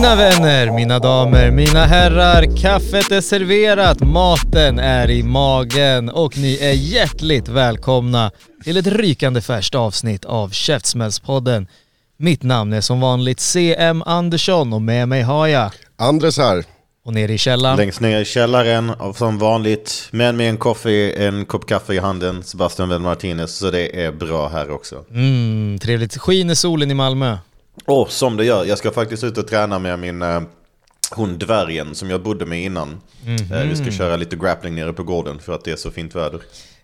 Mina vänner, mina damer, mina herrar, kaffet är serverat, maten är i magen och ni är hjärtligt välkomna till ett rykande färskt avsnitt av Käftsmällspodden. Mitt namn är som vanligt CM Andersson och med mig har jag, Andres här. och nere i källaren, Längst ner i källaren, och som vanligt, men med en, kaffe, en kopp kaffe i handen, Sebastian Vel Martinez, så det är bra här också. mm, trevligt, skiner solen i Malmö. Och som det gör, jag ska faktiskt ut och träna med min eh, hund dvärgen som jag bodde med innan. Eh, vi ska köra lite grappling nere på gården för att det är så fint väder.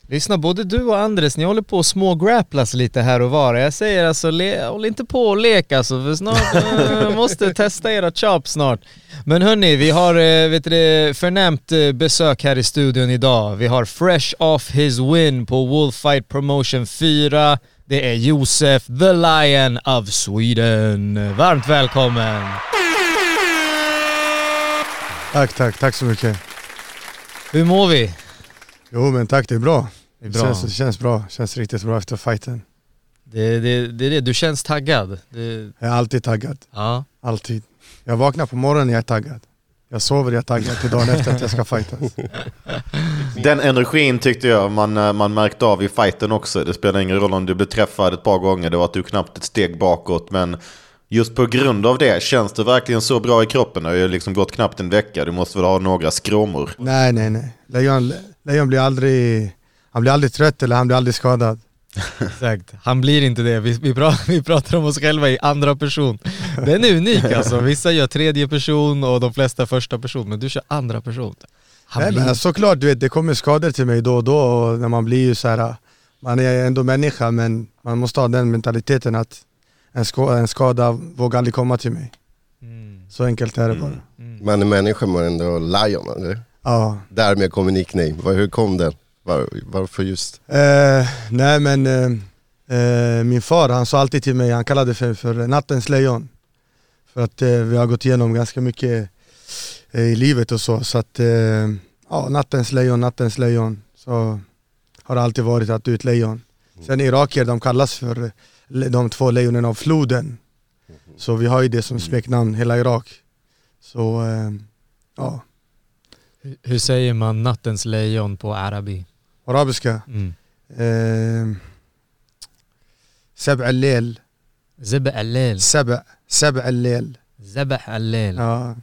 Lyssna, både du och Andres, ni håller på att smågrapplas lite här och var. Jag säger alltså, håll inte på och lek alltså, för snart eh, måste testa era chop snart. Men hörni, vi har eh, vet du, förnämt besök här i studion idag. Vi har fresh off his win på Wolfight Promotion 4. Det är Josef, the Lion of Sweden. Varmt välkommen! Tack, tack, tack så mycket. Hur mår vi? Jo men tack, det är bra. Det är bra. känns, det känns bra, känns riktigt bra efter fighten. Det, det, det är det, du känns taggad. Det, Jag är alltid taggad, ja. alltid. Jag vaknar på morgonen, jag är taggad. Jag sover, är taggad till dagen efter att jag ska fightas. Den energin tyckte jag man, eh, man märkte av i fighten också. Det spelar ingen roll om du blev träffad ett par gånger, det var att du knappt ett steg bakåt. Men just på grund av det, känns det verkligen så bra i kroppen? Det har ju liksom gått knappt en vecka, du måste väl ha några skråmor? Nej, nej, nej. Lejon, Lejon blir aldrig, han blir aldrig trött eller han blir aldrig skadad. Exakt, han blir inte det. Vi, vi, pratar, vi pratar om oss själva i andra person. Den är unik alltså. Vissa gör tredje person och de flesta första person, men du kör andra person. Han Nej, blir... men såklart, du vet, det kommer skador till mig då och då och när man blir ju så här, man är ändå människa men man måste ha den mentaliteten att en, sko- en skada vågar aldrig komma till mig. Mm, Så enkelt är det bara. Man är människa men ändå lion eller? Ja. Därmed kommer nickname. Hur kom den? Var, varför just? Eh, nej men eh, eh, min far han sa alltid till mig, han kallade för, för nattens lejon. För att eh, vi har gått igenom ganska mycket eh, i livet och så. Så att, eh, ja, nattens lejon, nattens lejon. Så har det alltid varit att du är ett lejon. Sen irakier de kallas för de två lejonen av floden. Så vi har ju det som smeknamn, hela Irak. Så eh, ja, Hur- Hur säger man nattens lejon på arabi? Mm. Eh, Seb al-lel, Zeb al-lel. Seb, Seb al-lel. Zabah al-lel. Ja.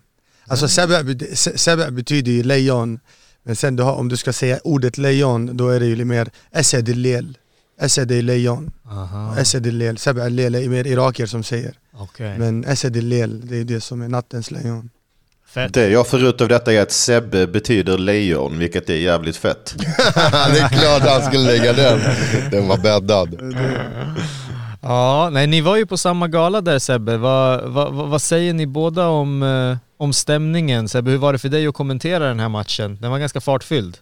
Alltså Seb, Seb betyder lejon, men sen du har, om du ska säga ordet lejon, då är det ju mer Esed al-lel. Esed är lejon, Esed al-lel. Seb al-lel är mer irakier som säger. okej. Men Esed al-lel, det är det som är nattens lejon. Fett. Det jag får ut av detta är att Sebbe betyder lejon, vilket är jävligt fett. det är klart han skulle lägga den. Den var bäddad. Ja, nej ni var ju på samma gala där Sebbe. Vad, vad, vad säger ni båda om, eh, om stämningen? Sebbe, hur var det för dig att kommentera den här matchen? Den var ganska fartfylld.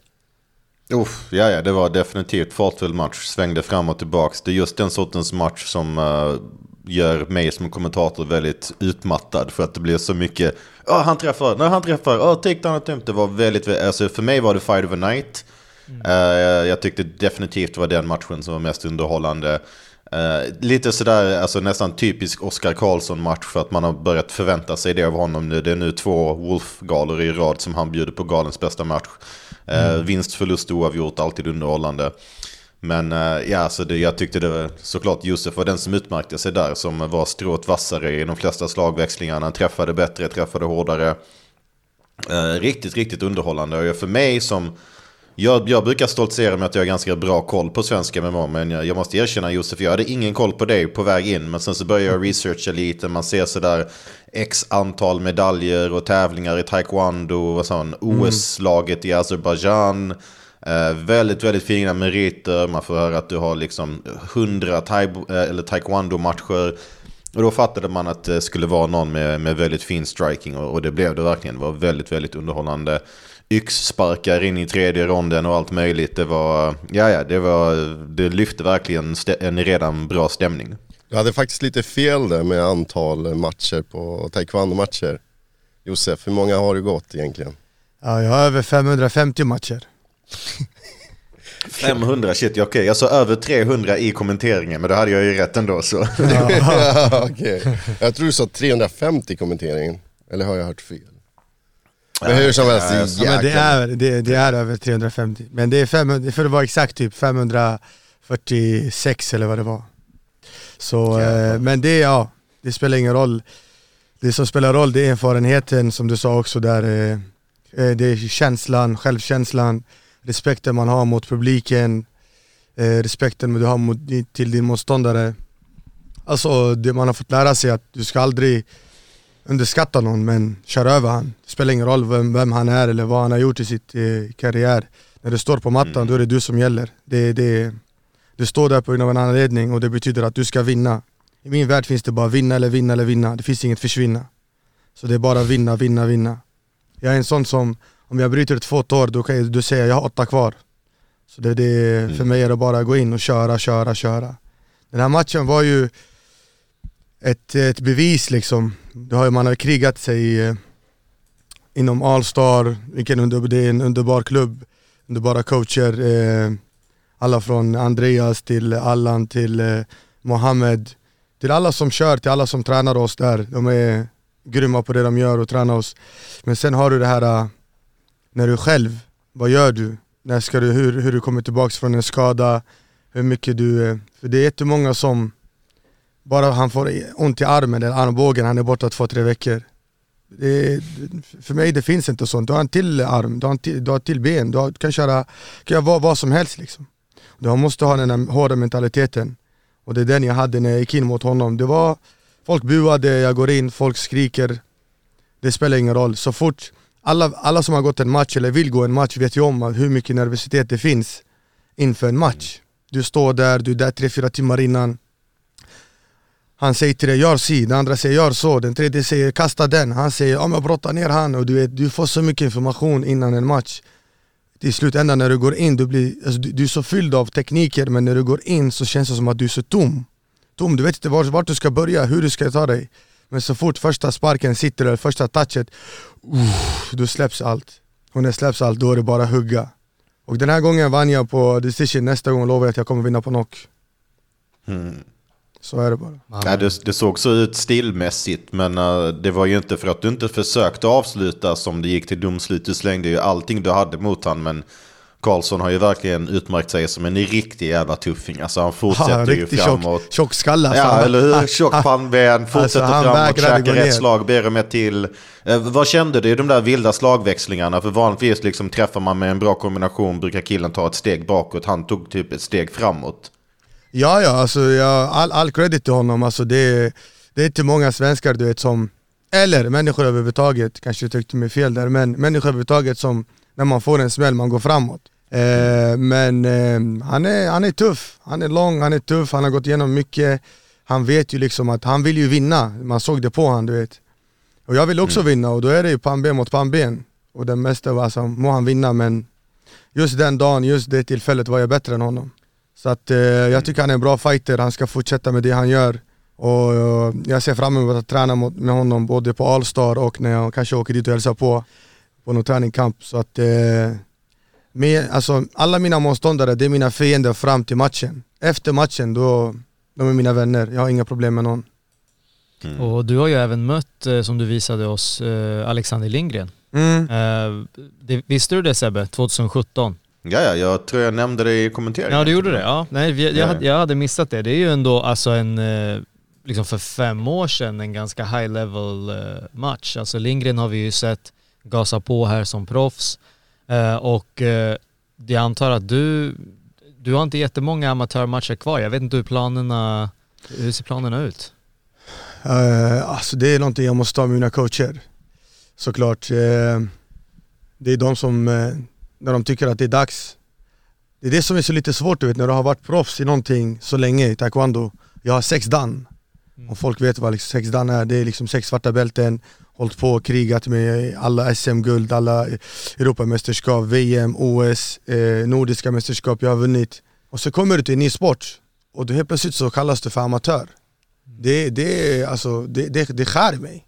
Uff, ja, ja, det var definitivt fartfull match. Svängde fram och tillbaks. Det är just den sortens match som eh, gör mig som kommentator väldigt utmattad. För att det blir så mycket, ja han träffar, nej han träffar, ja takedown attempt. Det var väldigt, alltså för mig var det fight of the night. Eh, jag tyckte definitivt det var den matchen som var mest underhållande. Eh, lite sådär, alltså nästan typisk Oscar Karlsson-match för att man har börjat förvänta sig det av honom nu. Det är nu två Wolf-galor i rad som han bjuder på galens bästa match. Eh, Vinst, förlust, oavgjort, alltid underhållande. Men eh, ja, så det, jag tyckte det var såklart Josef var den som utmärkte sig där. Som var strået vassare i de flesta slagväxlingarna. Han träffade bättre, träffade hårdare. Eh, riktigt, riktigt underhållande. Och för mig som Jag, jag brukar stoltsera med att jag har ganska bra koll på svensk MMA, men jag, jag måste erkänna Josef, jag hade ingen koll på dig på väg in, men sen så började jag researcha lite, man ser sådär x antal medaljer och tävlingar i taekwondo och sån, OS-laget i Azerbaijan. Eh, väldigt, väldigt fina meriter. Man får höra att du har liksom 100 thai, eh, eller taekwondo-matcher. Och då fattade man att det skulle vara någon med, med väldigt fin striking och, och det blev det verkligen. Det var väldigt, väldigt underhållande. Yxsparkar in i tredje ronden och allt möjligt. Det var, ja, ja, det var, det lyfte verkligen en redan bra stämning. Du hade faktiskt lite fel där med antal matcher på taekwondo-matcher. Josef, hur många har du gått egentligen? Ja, jag har över 550 matcher. 500 shit, ja, okej. Jag sa över 300 i kommenteringen, men då hade jag ju rätt ändå så. Ja, Okej. Jag tror du sa 350 i kommenteringen. Eller har jag hört fel? Men hur som helst, det är Ja, men det, är, det, det är över 350. Men det är 500, för det var exakt typ 546 eller vad det var. Så, eh, men det, ja, det spelar ingen roll. Det som spelar roll det är erfarenheten som du sa också där. eh, eh, Det är känslan, självkänslan, respekten man har mot publiken, eh, respekten du har mot, till din motståndare. Alltså det man har fått lära sig att du ska aldrig underskatta någon men kör över han. Det spelar ingen roll vem, vem han är eller vad han har gjort i sitt eh, karriär. När du står på mattan då är det du som gäller. Det, det, du står där på grund av en anledning och det betyder att du ska vinna. I min värld finns det bara vinna eller vinna eller vinna. Det finns inget försvinna. Så det är bara vinna, vinna, vinna. Jag är en sån som, om jag bryter två tår då kan då säger jag har åtta kvar. Så det, det, för mig är det bara att gå in och köra, köra, köra. Den här matchen var ju ett, ett bevis liksom. Det har man har krigat sig eh, inom Allstar, vilken under, det är en underbar klubb, underbara coacher. Eh, alla från Andreas till Allan till eh, Mohammed. Till alla som kör, till alla som tränar oss där. De är grymma på det de gör och tränar oss. Men sen har du det här eh, när du själv, vad gör du? När ska du hur, hur du kommer tillbaks från en skada, hur mycket du... Eh, för det är jättemånga som bara han får ont i armen eller armbågen, han är borta två, tre veckor. Det, för mig det finns inte sånt. Du har en till arm, du har en till, du har ett till ben, du, har, du kan köra, kan göra vad, vad som helst liksom. Du måste ha den här hårda mentaliteten. Och det är den jag hade när jag gick in mot honom. Det var, folk buade, jag går in, folk skriker. Det spelar ingen roll. Så fort, alla, alla som har gått en match eller vill gå en match vet ju om hur mycket nervositet det finns inför en match. Du står där, du är där tre, fyra timmar innan. Han säger till dig gör si, den andra säger gör så, den tredje säger kasta den, han säger om jag brottar ner han och du, vet, du får så mycket information innan en match. Till slutändan när du går in, du, blir, alltså, du, du är så fylld av tekniker men när du går in så känns det som att du är så tom. Tom, du vet inte vart, vart du ska börja, hur du ska ta dig. Men så fort första sparken sitter eller första touchet, uff, då släpps allt. Och när släpps allt då är det bara hugga. Och den här gången vann jag på decision, nästa gång lovar jag att jag kommer vinna på knock. Så är det bara. Ja, det, det såg så ut stilmässigt, men eh, det var ju inte för att du inte försökte avsluta som det gick till domslut. Du slängde ju allting du hade mot han, men Karlsson har ju verkligen utmärkt sig som en riktig jävla tuffing. Alltså han fortsätter ju riktigt framåt. tjock, tjock skalle alltså. Ja, eller hur? Tjock pannben, fortsätter Alltså, framåt, käkar ett slag, ber om ett till. Eh, vad kände du i de där vilda slagväxlingarna? För vanligtvis liksom träffar man med en bra kombination brukar killen ta ett steg bakåt. Han tog typ ett steg framåt. Ja, ja, alltså jag, all, all credit till honom. Alltså, det, är- det är inte många svenskar du vet som, eller människor överhuvudtaget, kanske jag tyckte mig fel där, men människor överhuvudtaget som när man får en smäll, man går framåt. Eh, men eh, han, är, han är tuff, han är lång, han är tuff, han har gått igenom mycket. Han vet ju liksom att han vill ju vinna, man såg det på honom du vet. Och jag vill också vinna och då är det ju pannben mot pannben. Och den mesta, var alltså, må han vinna men just den dagen, just det tillfället var jag bättre än honom. Så att, eh, jag tycker han är en bra fighter, han ska fortsätta med det han gör. Och jag ser fram emot att träna med honom både på Allstar och när jag kanske åker dit och hälsar på på någon träningskamp. Så att, eh, med, alltså, alla mina motståndare, det är mina fiender fram till matchen. Efter matchen, då, de är mina vänner. Jag har inga problem med någon. Och du har ju även mött, eh, som du visade oss, eh, Alexander Lindgren. Mm. Eh, det, visste du det Sebbe? 2017? Ja, ja, jag tror jag nämnde det i kommenteringen. Ja, du gjorde det? Ja. Nej, vi- jag, Ja. hade, jag hade missat det. Det är ju ändå alltså en, liksom för fem år sedan, en ganska high level match. Alltså Lindgren har vi ju sett gasa på här som proffs. Eh, och eh, jag antar att du, du har inte jättemånga amatörmatcher kvar. Jag vet inte hur planerna, hur ser planerna ut? Eh, alltså det är någonting jag måste ta med mina coacher. Såklart. eh, det är de som, eh, när de tycker att det är dags. Det är det som är så lite svårt du vet, när du har varit proffs i någonting så länge i taekwondo. Jag har sex dan. Om folk vet vad liksom sex dan är, det är liksom sex svarta bälten, hållit på och krigat med alla SM-guld, alla Europamästerskap, VM, OS, eh, Nordiska mästerskap jag har vunnit. Och så kommer du till en ny sport och då helt plötsligt så kallas du för amatör. Det, det, alltså, det, det, det skär mig.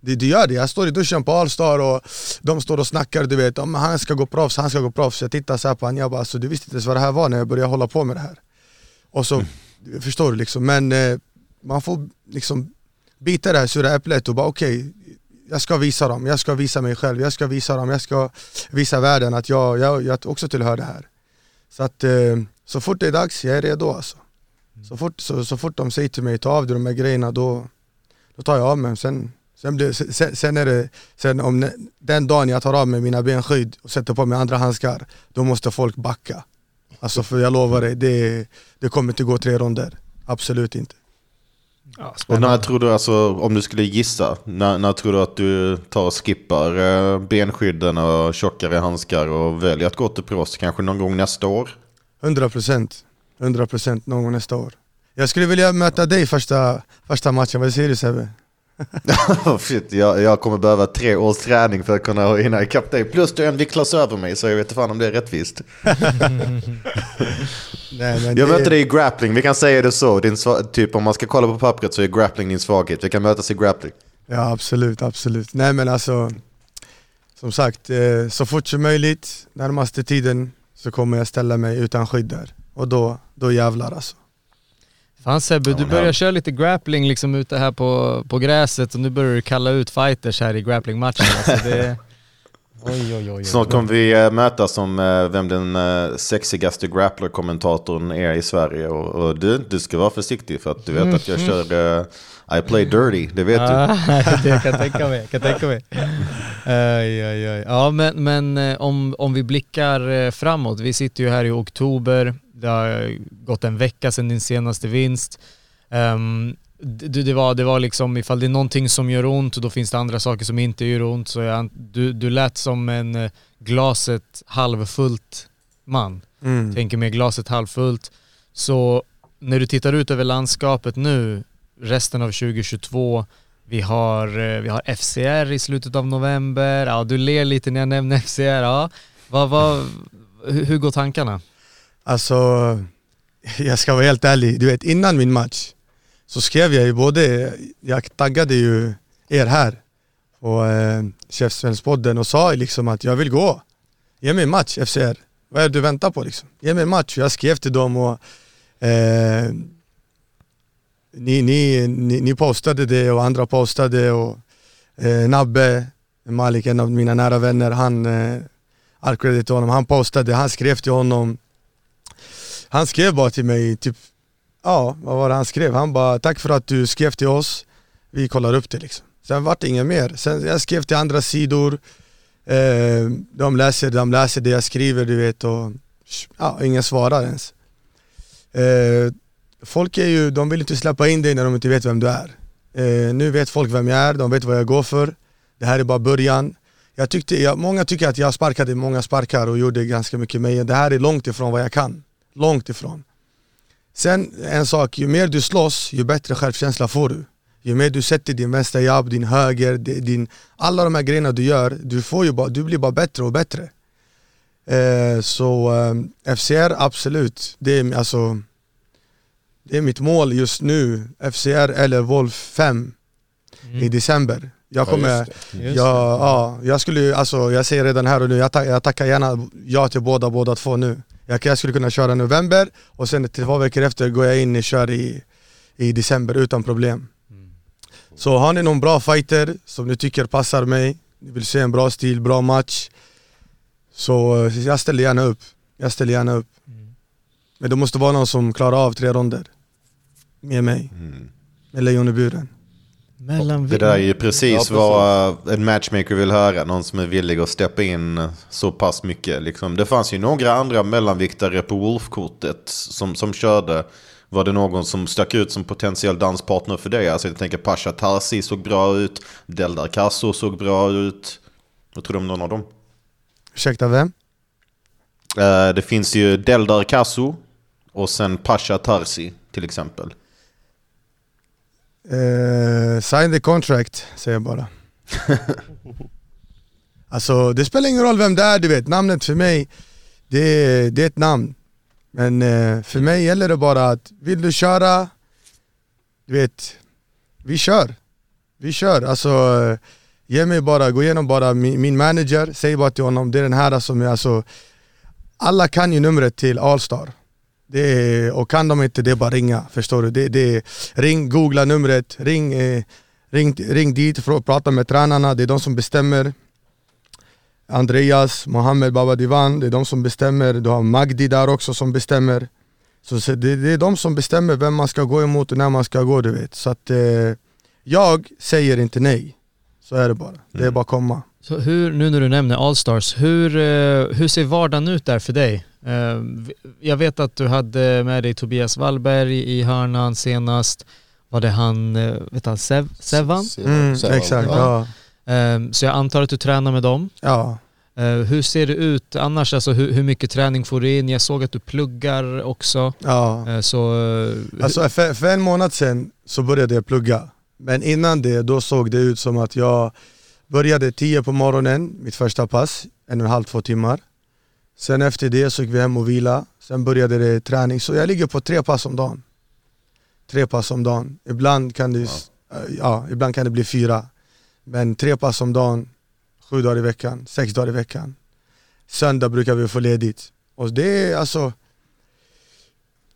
Det, det gör det, jag står i duschen på Allstar och de står och snackar du vet, om han ska gå proffs, han ska gå proffs. Jag tittar så här på honom, jag bara alltså, du visste inte ens vad det här var när jag började hålla på med det här. Och så, förstår du liksom, men eh, man får liksom bita det här sura äpplet och bara okej, jag ska visa dem, jag ska visa mig själv, jag ska visa dem, jag ska visa världen att jag, jag, jag också tillhör det här. Så att eh, så fort det är dags, jag är redo alltså. Så fort, så, så fort de säger till mig, ta av dig de här grejerna, då, då tar jag av mig. Sen, sen, blir, sen, sen är det, sen om den dagen jag tar av mig mina benskydd och sätter på mig andra handskar, då måste folk backa. Alltså för jag lovar dig, det, det kommer inte gå tre ronder. Absolut inte. Och när tror du, alltså, om du skulle gissa, när, när tror du att du tar och skippar eh, benskydden och tjockare handskar och väljer att gå till proffs? Kanske någon gång nästa år? 100 procent. 100 procent någon gång nästa år. Jag skulle vilja möta dig första, första matchen, vad säger du Sebbe? Oh, Shit, jag, jag kommer behöva tre års träning för att kunna hinna ikapp dig. Plus du är en viktklass över mig, så jag vet inte fan om det är rättvist. Nej, men Jag det- möter dig i grappling, vi kan säga det så. Din typ om man ska kolla på pappret så är grappling din svaghet. Vi kan mötas i grappling. Ja absolut, absolut. Nej men alltså, som sagt, eh, så fort som möjligt, närmaste tiden så kommer jag ställa mig utan skydd där. Och då, då jävlar alltså. Fan Sebbe, du börjar köra lite grappling liksom ute här på, på gräset och nu börjar du kalla ut fighters här i grapplingmatchen. Alltså det... Oj, oj, oj, oj. Snart kommer vi eh, mötas om eh, vem den eh, sexigaste grappler-kommentatorn är i Sverige. Och, och du, du ska vara försiktig för att du vet att jag kör eh, I play dirty, det vet du. Ah, det kan jag tänka mig, kan tänka mig. Aj, aj, aj. Ja men, men om, om vi blickar framåt, vi sitter ju här i oktober, det har gått en vecka sedan din senaste vinst. Ehm, det, det, var, det var liksom, ifall det är någonting som gör ont, då finns det andra saker som inte gör ont. Så jag, du, du lät som en eh, glaset halvfullt man. Mm. Tänker med glaset halvfullt. Så när du tittar ut över landskapet nu, resten av 2022, vi har, eh, vi har FCR i slutet av november, ja du ler lite när jag nämner FCR, ja. Vad, vad, hur går tankarna? Alltså, jag ska vara helt ärlig, du vet innan min match så skrev jag ju både, jag taggade ju er här på eh, Chefsvännspodden och sa liksom att jag vill gå. Ge mig en match FCR. Vad är det du väntar på liksom? Ge mig en match. Jag skrev till dem och eh, ni, ni, ni, ni postade det och andra postade och eh, Nabbe Malik, en av mina nära vänner, han, eh, all credit till honom, han postade, han skrev till honom han skrev bara till mig, typ, ja vad var det han skrev? Han bara tack för att du skrev till oss, vi kollar upp det liksom. Sen vart det inget mer. Sen jag skrev till andra sidor, eh, de, läser, de läser det jag skriver du vet och ja, ingen svarar ens. Eh, folk är ju, de vill inte släppa in dig när de inte vet vem du är. Eh, nu vet folk vem jag är, de vet vad jag går för. Det här är bara början. Jag tyckte, jag, många tycker att jag sparkade många sparkar och gjorde ganska mycket men det här är långt ifrån vad jag kan. Långt ifrån. Sen en sak, ju mer du slåss, ju bättre självkänsla får du. Ju mer du sätter din vänstra jabb, din höger, di- din, alla de här grejerna du gör, du, får ju bara, du blir bara bättre och bättre. Eh, så eh, FCR, absolut. Det är, alltså, det är mitt mål just nu. FCR eller Wolf 5 i december. Jag Ja, kommer, just det. Just Ja, ja, jag skulle alltså jag säger redan här och nu, jag, tack, jag tackar gärna ja till båda, båda två nu. Jag, jag skulle kunna köra november och sen två veckor efter går jag in och kör i, i december utan problem. Så har ni någon bra fighter som ni tycker passar mig, ni vill se en bra stil, bra match, så jag ställer gärna upp. Jag ställer gärna upp. Men det måste vara någon som klarar av tre ronder med mig, Mm. med lejon i buren. Mellan... Det där är ju precis, Ja, vad eh, en matchmaker vill höra. Någon som är villig att steppa in eh, så pass mycket. Liksom. Det fanns ju några andra mellanviktare på Wolf-kortet som, som körde. Var det någon som stack ut som potentiell danspartner för dig? Alltså jag tänker Pasha Tarsi såg bra ut. Deldar Casso såg bra ut. Vad tror du om någon av dem? Ursäkta vem? Eh, det finns ju Deldar Casso och sen Pasha Tarsi till exempel. Eh, sign the contract, säger jag bara. alltså det spelar ingen roll vem det är, du vet. Namnet för mig, det det är ett namn. Men eh, för mig gäller det bara att, vill du köra, du vet, vi kör. Vi kör. Alltså, eh, ge mig bara, gå igenom bara min, min manager, säg bara till honom, det är den här som är alltså, alla kan ju numret till Allstar. Är, och kan de inte, det är bara ringa. Förstår du? Det, det är, ring, googla numret, ring, eh, ring, ring dit, för att prata med tränarna, det är de som bestämmer. Andreas, Mohammed Baba Divan, det är de som bestämmer. Du har Magdi där också som bestämmer. Så så det, det är de som bestämmer vem man ska gå emot och när man ska gå, du vet. Så att eh, jag säger inte nej. Så är det bara. Det är bara att komma. Så hur, nu när du nämner Allstars, hur, eh, hur ser vardagen ut där för dig? Eh, Jag vet att du hade med dig Tobias Wallberg i hörnan senast. Var det han, eh, vet han, Sev, Sevan? Mm, Sevan, exakt, ja. ja. Eh, Så jag antar att du tränar med dem. ja. Hur ser det ut annars? Alltså hur, hur mycket träning får du in? Jag såg att du pluggar också. ja. Så Alltså för, för en månad sedan så började jag plugga. Men innan det, då såg det ut som att jag började 10 på morgonen, mitt första pass, en och en halv, två timmar. Sen efter det så gick vi hem och vila. Sen började det träning. Så jag ligger på tre pass om dagen. Tre pass om dagen. Ibland kan det, ja. ibland kan det bli fyra. Men tre pass om dagen, sju dagar i veckan, sex dagar i veckan. Söndag brukar vi få ledigt. Och det är alltså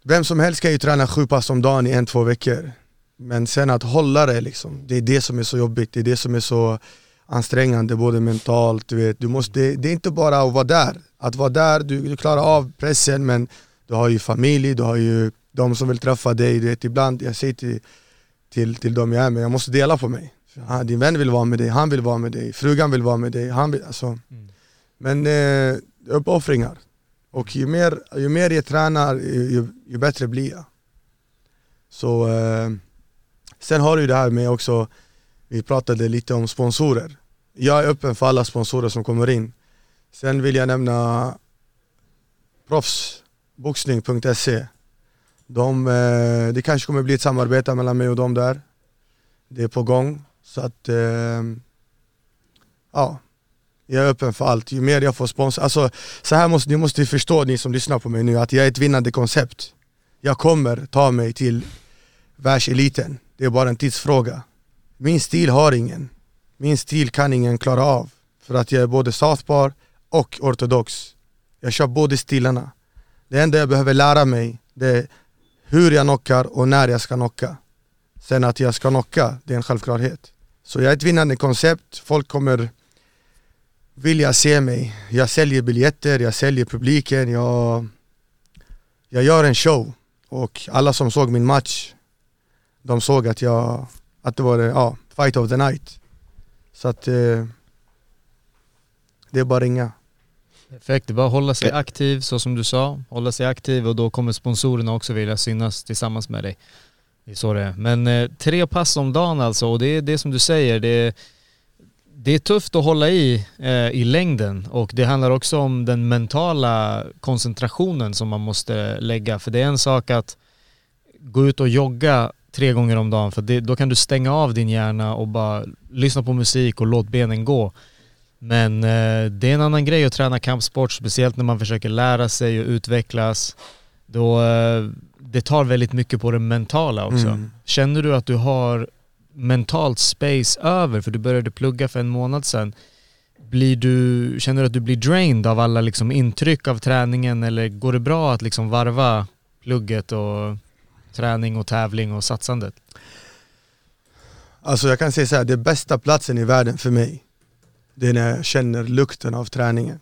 vem som helst kan ju träna sju pass om dagen i en, två veckor. Men sen att hålla det liksom, det är det som är så jobbigt, det är det som är så ansträngande både mentalt, du vet. Du måste, det, är inte bara att vara där. Att vara där, du, du klarar av pressen men du har ju familj, du har ju de som vill träffa dig. Du vet, ibland, jag säger till, till, till dem jag är med, jag måste dela på mig. Ah, Din vän vill vara med dig, han vill vara med dig, frugan vill vara med dig. Han vill, alltså. Men eh, uppoffringar. Och ju mer, ju mer jag tränar, ju, ju, ju bättre blir jag. Så eh, Sen har du det här med också, vi pratade lite om sponsorer. Jag är öppen för alla sponsorer som kommer in. Sen vill jag nämna proffsboxning.se. De, eh, det kanske kommer bli ett samarbete mellan mig och dem där. Det är på gång. Så att, ehm, ja. Jag är öppen för allt. Ju mer jag får spons, alltså så här måste ni måste förstå ni som lyssnar på mig nu att jag är ett vinnande koncept. Jag kommer ta mig till världseliten. Det är bara en tidsfråga. Min stil har ingen. Min stil kan ingen klara av. För att jag är både southpaw och ortodox. Jag kör båda stilarna. Det enda jag behöver lära mig det är hur jag knockar och när jag ska knocka. Sen att jag ska knocka, det är en självklarhet. Så jag är ett vinnande koncept, folk kommer vilja se mig. Jag säljer biljetter, jag säljer publiken, jag, jag gör en show. Och alla som såg min match, de såg att jag, att det var ja, fight of the night. Så att eh, det är bara att ringa. Perfekt, det är bara att hålla sig aktiv så som du sa. Hålla sig aktiv och då kommer sponsorerna också vilja synas tillsammans med dig. Det är så det är. Men eh, tre pass om dagen alltså och det är det som du säger. Det är, det är tufft att hålla i eh, i längden och det handlar också om den mentala koncentrationen som man måste lägga. För det är en sak att gå ut och jogga tre gånger om dagen för det, då kan du stänga av din hjärna och bara lyssna på musik och låt benen gå. Men eh, det är en annan grej att träna kampsport, speciellt när man försöker lära sig och utvecklas. Då, eh, det tar väldigt mycket på det mentala också. Mm. Känner du att du har mentalt space över, för du började plugga för en månad sedan. Blir du, känner du att du blir drained av alla liksom intryck av träningen eller går det bra att liksom varva plugget och träning och tävling och satsandet? Alltså jag kan säga så här, den bästa platsen i världen för mig Det är när jag känner lukten av träningen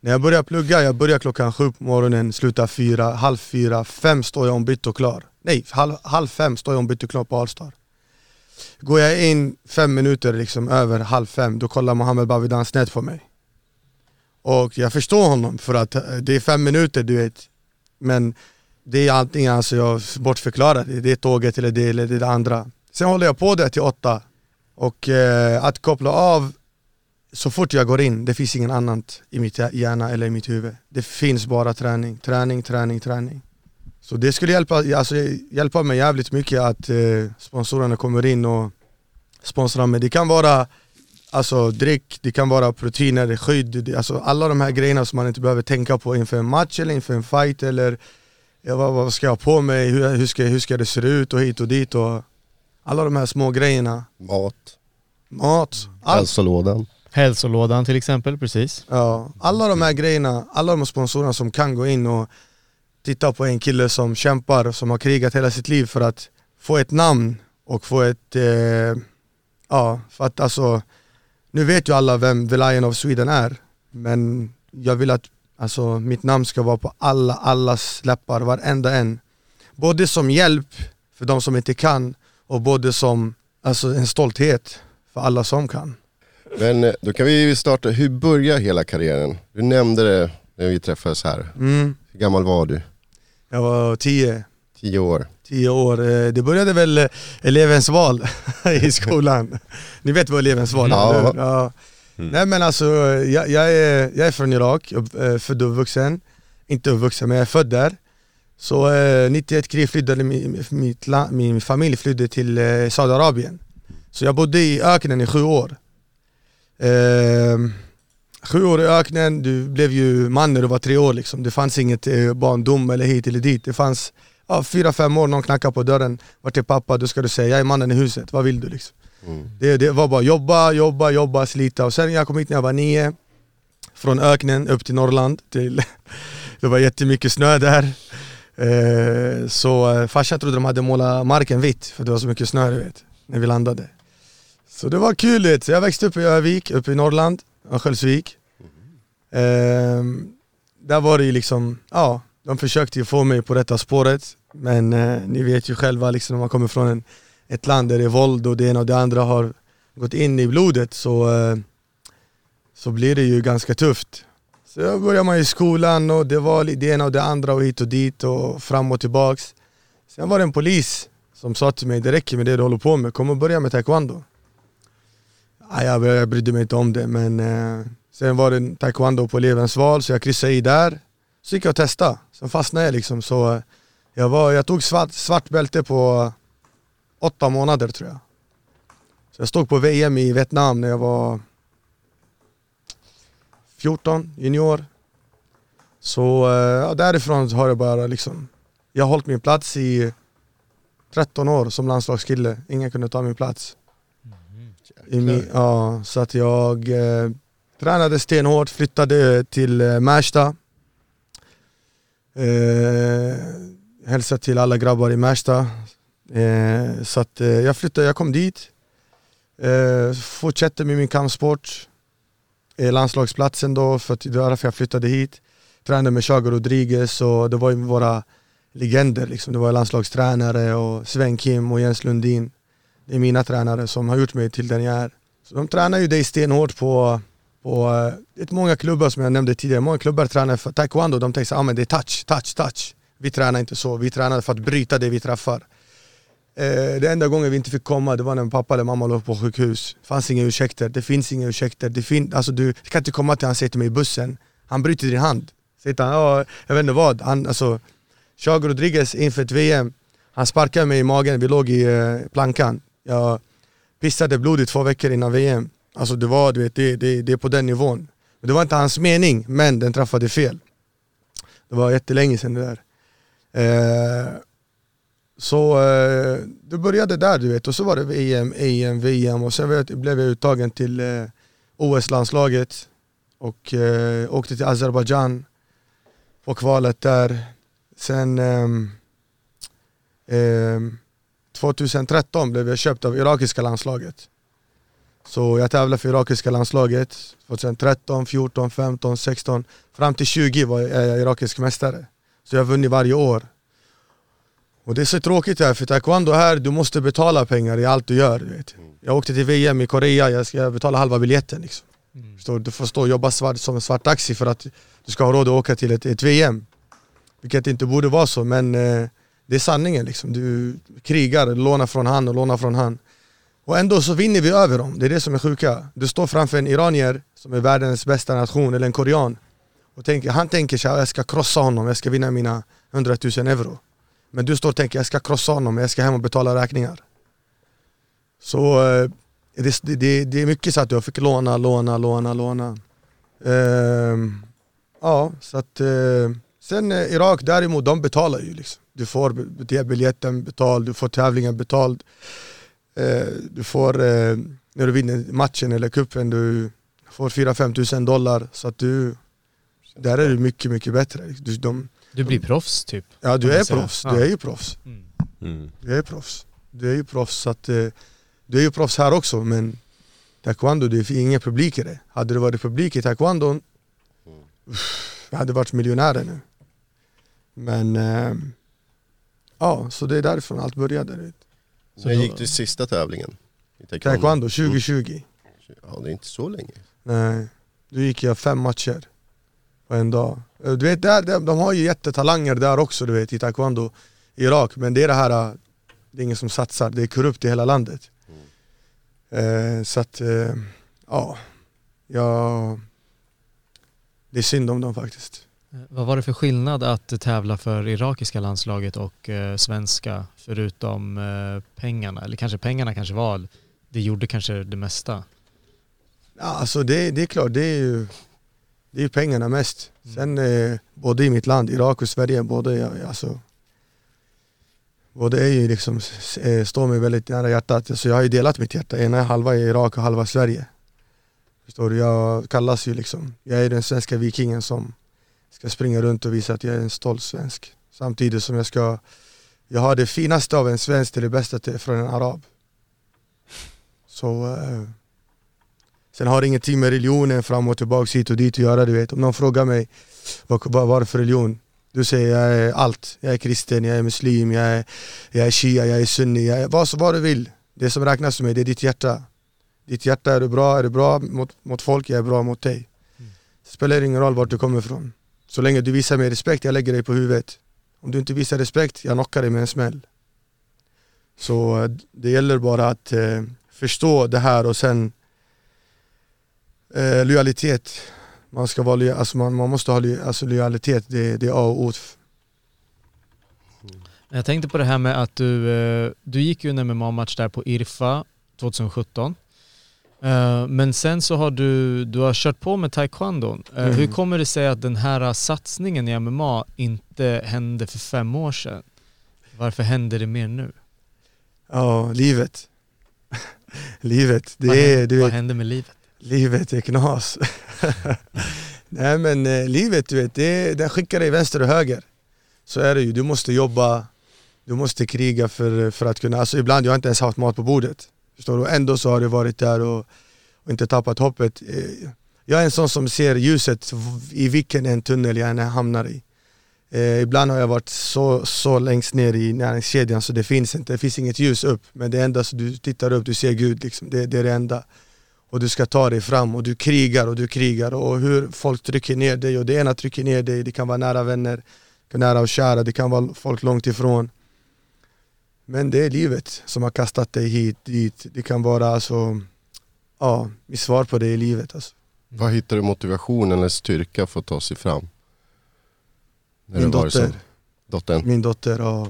När jag börjar plugga, jag börjar klockan sju på morgonen, slutar fyra, halv fyra, fem står jag ombytt och klar Nej, halv, halv fem står jag ombytt och klar på Allstar Går jag in fem minuter liksom över halv fem, då kollar Mohammed Bavidan snett på mig. Och jag förstår honom för att eh, det är fem minuter du vet. Men det är antingen alltså jag bortförklarar det, det är tåget eller det eller det, det andra. Sen håller jag på det till åtta. Och eh, att koppla av så fort jag går in, det finns ingen annat i mitt hjärna eller i mitt huvud. Det finns bara träning, träning, träning, träning. Så det skulle hjälpa, alltså, hjälpa mig jävligt mycket att eh, sponsorerna kommer in och sponsrar mig. Det kan vara alltså, dryck, det kan vara proteiner, skydd, det, alltså, alla de här grejerna som man inte behöver tänka på inför en match eller inför en fight eller ja, vad, vad ska jag ha på mig, hur, hur, ska, hur ska det se ut och hit och dit och alla de här små grejerna. Mat, Mat, allt. hälsolådan. Hälsolådan till exempel, precis. Ja, alla de här grejerna, alla de sponsorerna som kan gå in och titta på en kille som kämpar, som har krigat hela sitt liv för att få ett namn och få ett, eh, ja för att alltså, nu vet ju alla vem The Lion of Sweden är, men jag vill att alltså, mitt namn ska vara på alla, allas läppar, varenda en. Både som hjälp för de som inte kan och både som alltså, en stolthet för alla som kan. Men eh, då kan vi starta, hur börjar hela karriären? Du nämnde det när vi träffades här. Mm. Hur gammal var du? Jag var tio, Tio år? tio år. Eh, Det började väl eh, elevens val i skolan. Ni vet vad elevens val är, Ja. eller Mm. Nej men alltså, jag, jag, är, jag är från Irak, jag är född och uppvuxen. Inte uppvuxen, men jag är född där. Så eh, 91 krig flyttade min, mitt land, min familj flydde till eh, Saudiarabien. Så jag bodde i öknen i sju år. Eh, sju år i öknen, du blev ju man när du var tre år liksom. Det fanns inget eh, barndom eller hit eller dit. Det fanns ja, fyra, fem år, någon knackar på dörren. Vart är pappa? Då ska du säga jag är mannen i huset, vad vill du liksom? Det, det var bara jobba, jobba, jobba, slita. Och sen jag kom hit när jag var nio, från öknen upp till Norrland. Till, det var jättemycket snö där. Eh, så eh, farsan trodde de hade målat marken vitt, för det var så mycket snö du vet, när vi landade. Så det var kul vet. Så jag växte upp i Övik, uppe i Norrland, Örnsköldsvik. Eh, där var det ju liksom, ja, de försökte ju få mig på rätta spåret. Men eh, ni vet ju själva liksom, när man kommer från en, ett land där det är våld och det ena och det andra har gått in i blodet så, eh, så blir det ju ganska tufft. Så då började man i skolan och det var det ena och det andra och hit och dit och fram och tillbaks. Sen var det en polis som sa till mig, det räcker med det du håller på med, kom och börja med taekwondo. Ja, jag, jag brydde mig inte om det men eh, sen var det taekwondo på elevens val så jag kryssade i där. Så gick jag och testade, sen fastnade jag liksom så eh, jag, var, jag tog svart, svart bälte på åtta månader tror jag. Så jag stod på VM i Vietnam när jag var 14, junior. Så eh, ja, därifrån har jag bara liksom, jag har hållit min plats i 13 år som landslagskille. Ingen kunde ta min plats. I min, ja, så att jag eh, tränade stenhårt, flyttade till eh, Märsta. Eh, hälsade till alla grabbar i Märsta. Eh, så att eh, jag flyttade, jag kom dit. Eh, fortsatte med min kampsport. Eh, landslagsplatsen då, för att det var därför jag flyttade hit. Tränade med Chago Rodriguez och det var ju våra legender liksom. Det var landslagstränare och Sven Kim och Jens Lundin. Det är mina tränare som har gjort mig till den jag är. Så de tränar ju dig stenhårt på, på eh, det är många klubbar som jag nämnde tidigare, många klubbar tränar för taekwondo, de tänker såhär, ah, men det är touch, touch, touch. Vi tränar inte så, vi tränar för att bryta det vi träffar. Eh, det enda gången vi inte fick komma det var när min pappa eller mamma låg på sjukhus. Det fanns inga ursäkter, det finns inga ursäkter. Det fin alltså, du kan inte komma till han säger till mig i bussen, han bryter din hand. Säger han, ja, jag vet inte vad. Han, alltså, Chago Rodriguez inför ett VM, han sparkade mig i magen, vi låg i eh, plankan. Jag pissade blod i två veckor innan VM. Alltså det var, du vet, det, det, det är på den nivån. Det var inte hans mening, men den träffade fel. Det var jättelänge sedan det där. Eh, så eh, det började där du vet, och så var det VM, EM, VM och sen blev jag uttagen till eh, OS-landslaget och eh, åkte till Azerbajdzjan på kvalet där. Sen eh, eh, 2013 blev jag köpt av irakiska landslaget. Så jag tävlade för irakiska landslaget 2013, 14, 15, 16 Fram till 20 var jag irakisk mästare. Så jag har vunnit varje år. Och det är så tråkigt här, för taekwondo här, du måste betala pengar i allt du gör. Du vet. Jag åkte till VM i Korea, jag ska betala halva biljetten. Liksom. Förstår du? Du får stå och jobba svart, som en svart taxi för att du ska ha råd att åka till ett, ett VM. Vilket inte borde vara så, men eh, det är sanningen. Liksom. Du krigar, lånar från han och lånar från han. Och ändå så vinner vi över dem, det är det som är sjuka. Du står framför en iranier som är världens bästa nation, eller en korean. Och tänker, han tänker att jag ska krossa honom, jag ska vinna mina 100 000 euro. Men du står och tänker jag ska krossa honom, jag ska hem och betala räkningar. Så eh, det, det, det är mycket så att jag fick låna, låna, låna, låna. Ehm, ja, så att eh, sen eh, Irak däremot, de betalar ju liksom. Du får biljetten betald, du får tävlingen betald. Eh, du får, eh, när du vinner matchen eller kuppen du får 4-5 tusen dollar. Så att du, där är du mycket, mycket bättre. Du, de, du blir proffs typ. ja, du är proffs, du är ju proffs. Mm. Mm. Du är proffs. Du är ju proffs, så att, eh, du är ju proffs här också men taekwondo, det är ingen publik i det. Hade det varit publik i taekwondo, uff, jag hade varit miljonärer nu. Men eh, ja, så det är därifrån allt började. vet. När gick du sista tävlingen? I taekwondo? Taekwondo 2020. Ja, det är inte så länge. Nej, då gick jag fem matcher på en dag. Eh, Du vet, där, de har ju jättetalanger där också du vet i taekwondo i Irak, men det är det här, eh, det är ingen som satsar, det är korrupt i hela landet. Eh, så att, eh, ja, jag, det är synd om dem faktiskt. Eh, Vad var det för skillnad att tävla för irakiska landslaget och eh, svenska förutom eh, pengarna? Eller kanske pengarna kanske var, det gjorde kanske det mesta. Ja, alltså det, det är klart, det är ju det är pengarna mest. Sen eh, både i mitt land, Irak och Sverige, både, alltså, både är ju liksom, eh, står mig väldigt nära hjärtat. Alltså, jag har ju delat mitt hjärta, ena halva är Irak och halva Sverige. Förstår du? Jag kallas ju liksom, jag är den svenska vikingen som ska springa runt och visa att jag är en stolt svensk. Samtidigt som jag ska, jag har det finaste av en svensk till det bästa till, från en arab. Så eh, Sen har det ingenting med religionen fram och tillbaka hit och dit att göra du vet. Om någon frågar mig vad, vad var det för religion? Du säger jag är allt. Jag är kristen, jag är muslim, jag är, jag är shia, jag är sunni, jag är, vad, vad du vill. Det som räknas för mig det är ditt hjärta. Ditt hjärta, är du bra? Är du bra mot, mot folk? Jag är bra mot dig. Det spelar ingen roll vart du kommer ifrån. Så länge du visar mig respekt, jag lägger dig på huvudet. Om du inte visar respekt, jag knockar dig med en smäll. Så eh, det gäller bara att eh, förstå det här och sen eh, lojalitet. Man, ska vara, alltså man, man måste ha alltså lojalitet, det, det är A och O. Jag tänkte på det här med att du, eh, du gick ju en MMA-match där på Irfa 2017. Eh, Men sen så har du, du har kört på med taekwondo. Eh, Mm. Hur kommer det sig att den här satsningen i MMA inte hände för fem år sedan? Varför händer det mer nu? Ja, livet. livet, det vad, är, händer, du vad vet, händer med livet? Livet är knas. Nej men eh, livet, du vet, det, den skickar dig vänster och höger. Så är det ju, du måste jobba, du måste kriga för, för att kunna, alltså ibland jag har inte ens haft mat på bordet. Förstår du? Ändå så har du varit där och, och inte tappat hoppet. Eh, Jag är en sån som ser ljuset i vilken en tunnel jag än hamnar i. Eh, ibland har jag varit så, så längst ner i näringskedjan så det finns inte, det finns inget ljus upp. Men det enda så du tittar upp, du ser Gud liksom. det, det är det enda. Och du ska ta dig fram och du krigar och du krigar och hur folk trycker ner dig och det ena trycker ner dig, det kan vara nära vänner, nära och kära, det kan vara folk långt ifrån. Men det är livet som har kastat dig hit, dit. Det kan vara alltså, ja, mitt svar på det i livet alltså. Var hittar du motivation eller styrka för att ta sig fram? När Min dotter. Dottern? Min dotter och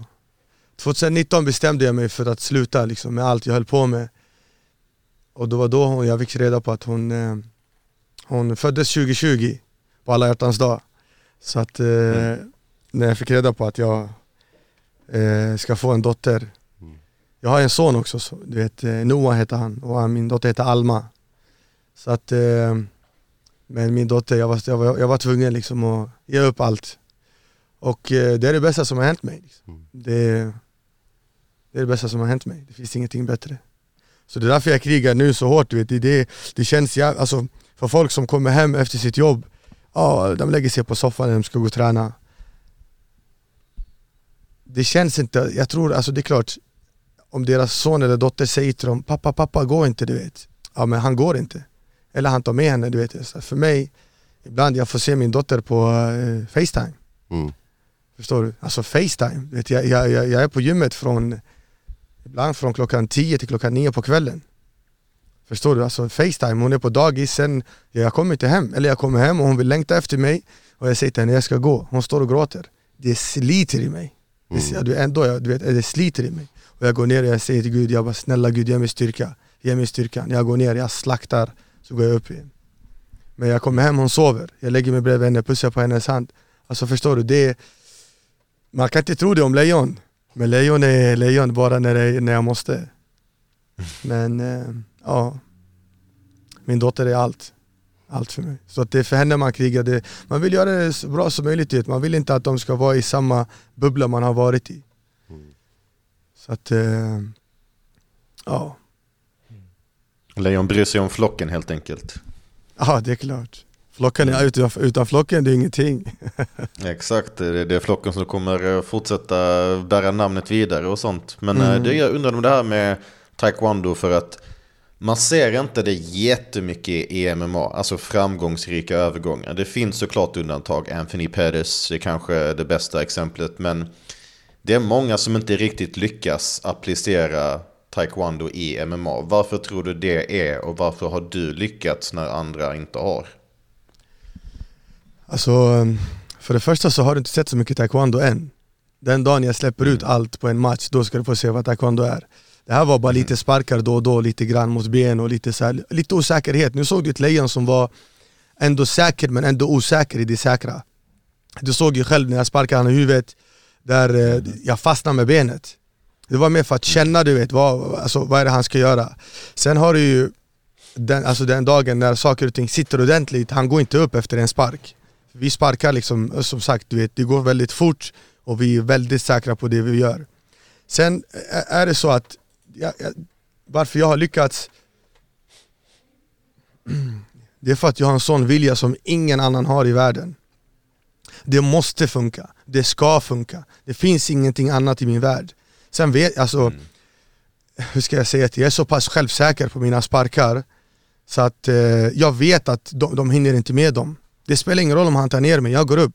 2019 bestämde jag mig för att sluta liksom, med allt jag höll på med. Och det var då hon, jag fick reda på att hon, eh, hon föddes 2020 på alla hjärtans dag. Så att eh, när jag fick reda på att jag eh, ska få en dotter. Jag har en son också, så, du vet, Noah heter han och min dotter heter Alma. Så att, men min dotter, jag var, jag, var, jag var tvungen liksom att ge upp allt. Och det är det bästa som har hänt mig. Liksom. Det, det är det bästa som har hänt mig. Det finns ingenting bättre. Så det är därför jag krigar nu så hårt. Du vet. Det, det, det känns, jäv- alltså, för folk som kommer hem efter sitt jobb, ja, de lägger sig på soffan när de ska gå och träna. det känns inte, jag tror, alltså det är klart om deras son eller dotter säger till dem pappa, pappa gå inte du vet. Ja men han går inte. Eller han tar med henne du vet. Så för mig, ibland jag får se min dotter på eh, Facetime. Mm. Förstår du? Alltså Facetime. Vet, jag, jag, jag, jag är på gymmet från, ibland från klockan 10 till klockan 9 på kvällen. Förstår du? Alltså Facetime, hon är på dagis, sen, ja, jag kommer inte hem. Eller jag kommer hem och hon vill längta efter mig och jag säger till henne jag ska gå. Hon står och gråter. Det sliter i mig. Det, Mm. du, ändå, jag, du vet, det sliter i mig. Och jag går ner och jag säger till Gud, jag bara snälla Gud ge mig styrka. Ge mig styrkan. Jag går ner, jag slaktar, så går jag upp igen. Men jag kommer hem, hon sover. Jag lägger mig bredvid henne, pussar på hennes hand. Alltså förstår du, det är, man kan inte tro det om lejon. Men lejon är lejon bara när, det, när jag måste. Men eh, ja, min dotter är allt. Allt för mig. Så att det är för henne man krigar. Det, man vill göra det så bra som möjligt. Man vill inte att de ska vara i samma bubbla man har varit i. Så att, eh, ja. Lejon bryr sig om flocken helt enkelt. ja, det är klart. Flocken är utan, utan flocken, det är ingenting. Exakt, det är flocken som kommer eh, fortsätta bära namnet vidare och sånt. Men Mm. mm. det jag undrar om det här med taekwondo för att man ser inte det jättemycket i MMA, alltså framgångsrika övergångar. Det finns såklart undantag, Anthony Pettis är kanske det bästa exemplet, men det är många som inte riktigt lyckas applicera taekwondo i MMA. Varför tror du det är och varför har du lyckats när andra inte har? Alltså, um, för det första så har du inte sett så mycket taekwondo än. Den dagen jag släpper ut allt på en match, då ska du få se vad taekwondo är. Det här var bara lite sparkar då och då, lite grann mot ben och lite, så här, lite osäkerhet. Nu såg du ett lejon som var ändå säker men ändå osäker i det säkra. Du såg ju själv när jag sparkade honom i huvudet, där eh, jag fastnade med benet. Det var mer för att känna du vet, vad, alltså, vad är det han ska göra. Sen har du ju den, alltså den dagen när saker och ting sitter ordentligt, han går inte upp efter en spark. Vi sparkar liksom, som sagt, du vet, det går väldigt fort och vi är väldigt säkra på det vi gör. Sen är det så att, jag, jag, varför jag har lyckats Det är för att jag har en sån vilja som ingen annan har i världen. Det måste funka, det ska funka. Det finns ingenting annat i min värld. Sen vet alltså, hur ska jag säga det? Jag är så pass självsäker på mina sparkar så att eh, jag vet att de, de hinner inte med dem. Det spelar ingen roll om han tar ner mig, jag går upp.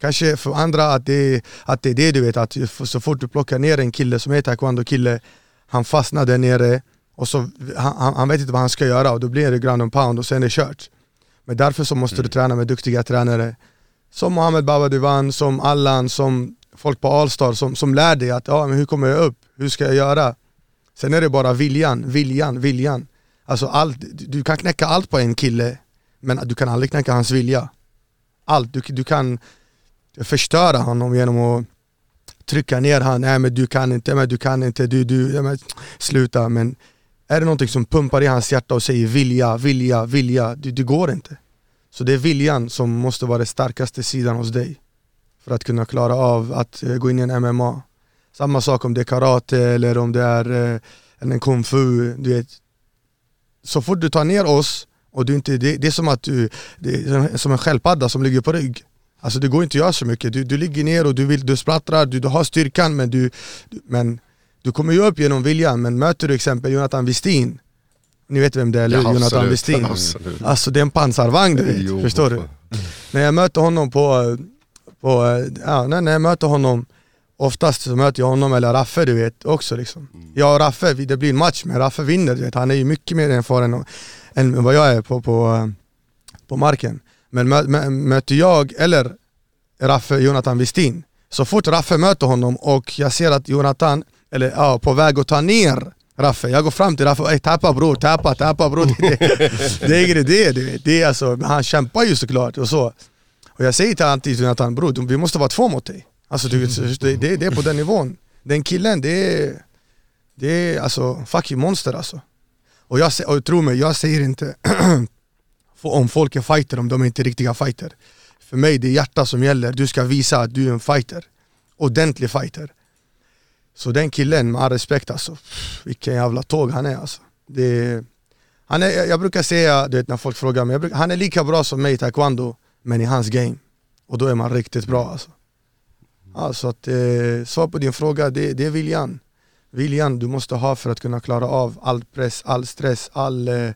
Kanske för andra att det, att det är det du vet, att så fort du plockar ner en kille som är taekwondo-kille, han fastnar där nere och så, han, han- vet inte vad han ska göra och då blir det ground and pound och sen är det kört. Men därför så måste du träna med duktiga tränare som Mohamed Babadivan, som Allan, som folk på Allstar som, som lär dig att ja, men hur kommer jag upp? Hur ska jag göra? Sen är det bara viljan, viljan, viljan. Alltså allt, du kan knäcka allt på en kille men du kan aldrig knäcka hans vilja. Allt, du, du kan förstöra honom genom att trycka ner han, nej men du kan inte, men du kan inte, du, du, men, sluta. Men är det någonting som pumpar i hans hjärta och säger vilja, vilja, vilja, det, det går inte. Så det är viljan som måste vara den starkaste sidan hos dig för att kunna klara av att eh, gå in i en MMA. Samma sak om det är karate eller om det är eh, en kung fu, du vet. Så fort du tar ner oss, och du inte, det, det är som att du, som en sköldpadda som ligger på rygg. Alltså det går inte att göra så mycket, du, du ligger ner och du, vill, du sprattlar, du, du har styrkan men du, men du kommer ju upp genom viljan, men möter du exempel Jonathan Westin Ni vet vem det är, eller? Ja, Jonathan absolut, Westin absolut. Alltså det är en pansarvagn du vet, Jo, förstår du? När jag möter honom på, på ja, när jag möter honom Oftast så möter jag honom eller Raffe du vet också liksom Jag och Raffe, det blir en match men Raffe vinner du vet. Han är ju mycket mer erfaren än- vad jag är på, på, på marken. Men mö, mö, möter jag eller Raffe Jonathan Westin Så fort Raffe möter honom och jag ser att Jonathan, eller ja, på väg att ta ner Raffe, jag går fram till Raffe och "Ey, tappa bror, tappa, tappa bror. Det, det, det är ingen idé det det är alltså, men han kämpar ju såklart och så. Och jag säger till alltid till Jonathan, bror vi måste vara två mot dig. Alltså du, det, det, det är på den nivån. Den killen, det är, det är alltså fucking monster alltså. Och, jag, och tro mig, jag säger inte om folk är fighter om de är inte riktiga fighter. För mig det är hjärta som gäller, du ska visa att du är en fighter. Ordentlig fighter. Så den killen, med all respekt alltså, vilken jävla tåg han är alltså. Det han är, Jag brukar säga, du vet när folk frågar mig, brukar, han är lika bra som mig i taekwondo Men i hans game. Och då är man riktigt bra alltså. Alltså att, eh, svar på din fråga, det, det är viljan. Viljan du måste ha för att kunna klara av all press, all stress, all, eh,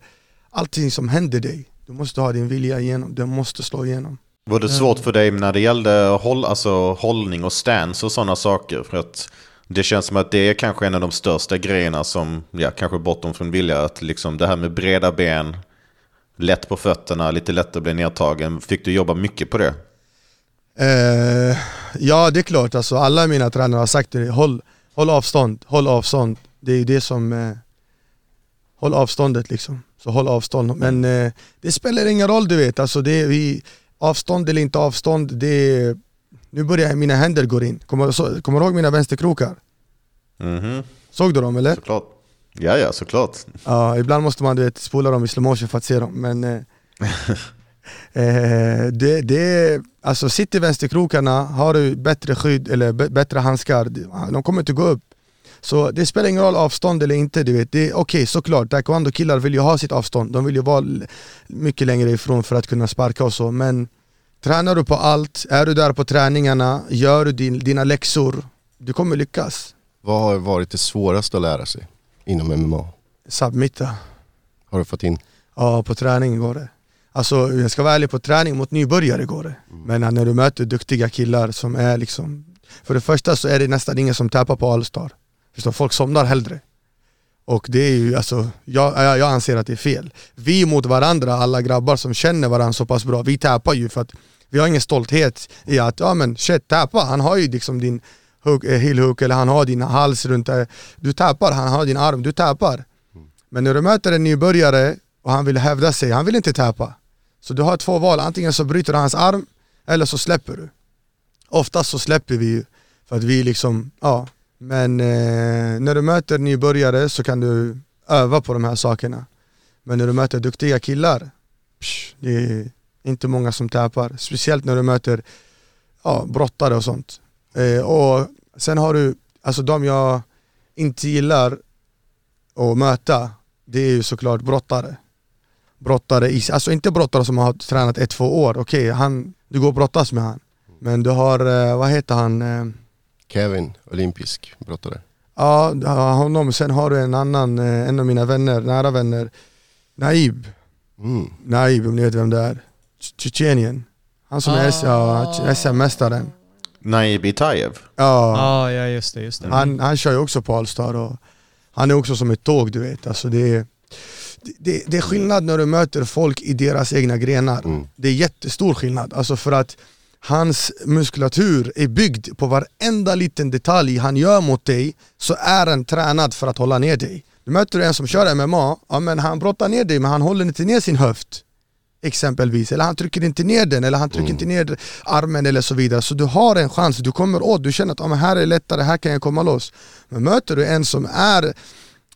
allting som händer dig. Du måste ha din vilja igenom, den måste slå igenom. Var det svårt för dig när det gällde håll, alltså, hållning och stance och sådana saker? För att det känns som att det är kanske en av de största grejerna som, ja, kanske bortom från vilja, att liksom det här med breda ben, lätt på fötterna, lite lätt att bli nedtagen. Fick du jobba mycket på det? Eh, ja det är klart, alltså, alla mina tränare har sagt det, håll, håll avstånd, håll avstånd. Det är det som, eh, håll avståndet liksom. Så håll avstånd. Men eh, det spelar ingen roll du vet, alltså, det vi, avstånd eller inte avstånd, det nu börjar mina händer gå in. Kommer, så, kommer du ihåg mina vänsterkrokar? Mhm, Såg du dem eller? såklart. Ja, ja, såklart. Ja, ibland måste man du vet, spola dem i slow motion för att se dem men eh, eh, det, det, alltså sitter vänsterkrokarna, har du bättre skydd eller bättre handskar, de kommer inte gå upp Så det spelar ingen roll avstånd eller inte, du vet. Okej såklart, taekwondo-killar vill ju ha sitt avstånd, de vill ju vara mycket längre ifrån för att kunna sparka och så men Tränar du på allt, är du där på träningarna, gör du din, dina läxor, du kommer lyckas Vad har varit det svåraste att lära sig inom MMA? Submitta Har du fått in? Ja, på träning går det. Alltså jag ska vara ärlig, på träning mot nybörjare går det. Men när du möter duktiga killar som är liksom För det första så är det nästan ingen som tappar på Allstar. Förstår, folk somnar hellre. Och det är ju alltså, jag, jag anser att det är fel. Vi mot varandra, alla grabbar som känner varandra så pass bra, vi tappar ju för att vi har ingen stolthet i att, ja men shit, tappa, han har ju liksom din hook, eh, eller han har din hals runt där. Du tappar, han har din arm, du tappar. Men när du möter en nybörjare och han vill hävda sig, han vill inte tappa. Så du har två val, antingen så bryter du hans arm eller så släpper du. Oftast så släpper vi ju för att vi liksom, ja. Men eh, när du möter nybörjare så kan du öva på de här sakerna. Men när du möter duktiga killar, psh, det är inte många som tappar. Speciellt när du möter ja, brottare och sånt. Eh, och sen har du, alltså de jag inte gillar att möta, det är ju såklart brottare. Brottare, i, alltså inte brottare som har tränat ett, två år, okej, han, du går och brottas med han. Men du har, eh, vad heter han? Eh, Kevin, olympisk brottare. Ja, honom, sen har du en annan, eh, en av mina vänner, nära vänner, Naib. Mm. Naib, om ni vet vem det är. Tjetjenien. Han som är ja, SM-mästaren. Naib Itaev. Ja, Ja, ja just det, just det. han, han kör ju också på Allstar och han är också som ett tåg du vet. Alltså det, är, det, det är skillnad när du möter folk i deras egna grenar. Mm. Det är jättestor skillnad. Alltså för att hans muskulatur är byggd på varenda liten detalj han gör mot dig så är den tränad för att hålla ner dig. Du möter en som kör MMA, ja, men han brottar ner dig men han håller inte ner sin höft exempelvis, eller han trycker inte ner den, eller han trycker inte ner armen eller så vidare. Så du har en chans, du kommer åt, du känner att ah, men här är lättare, här kan jag komma loss. Men möter du en som är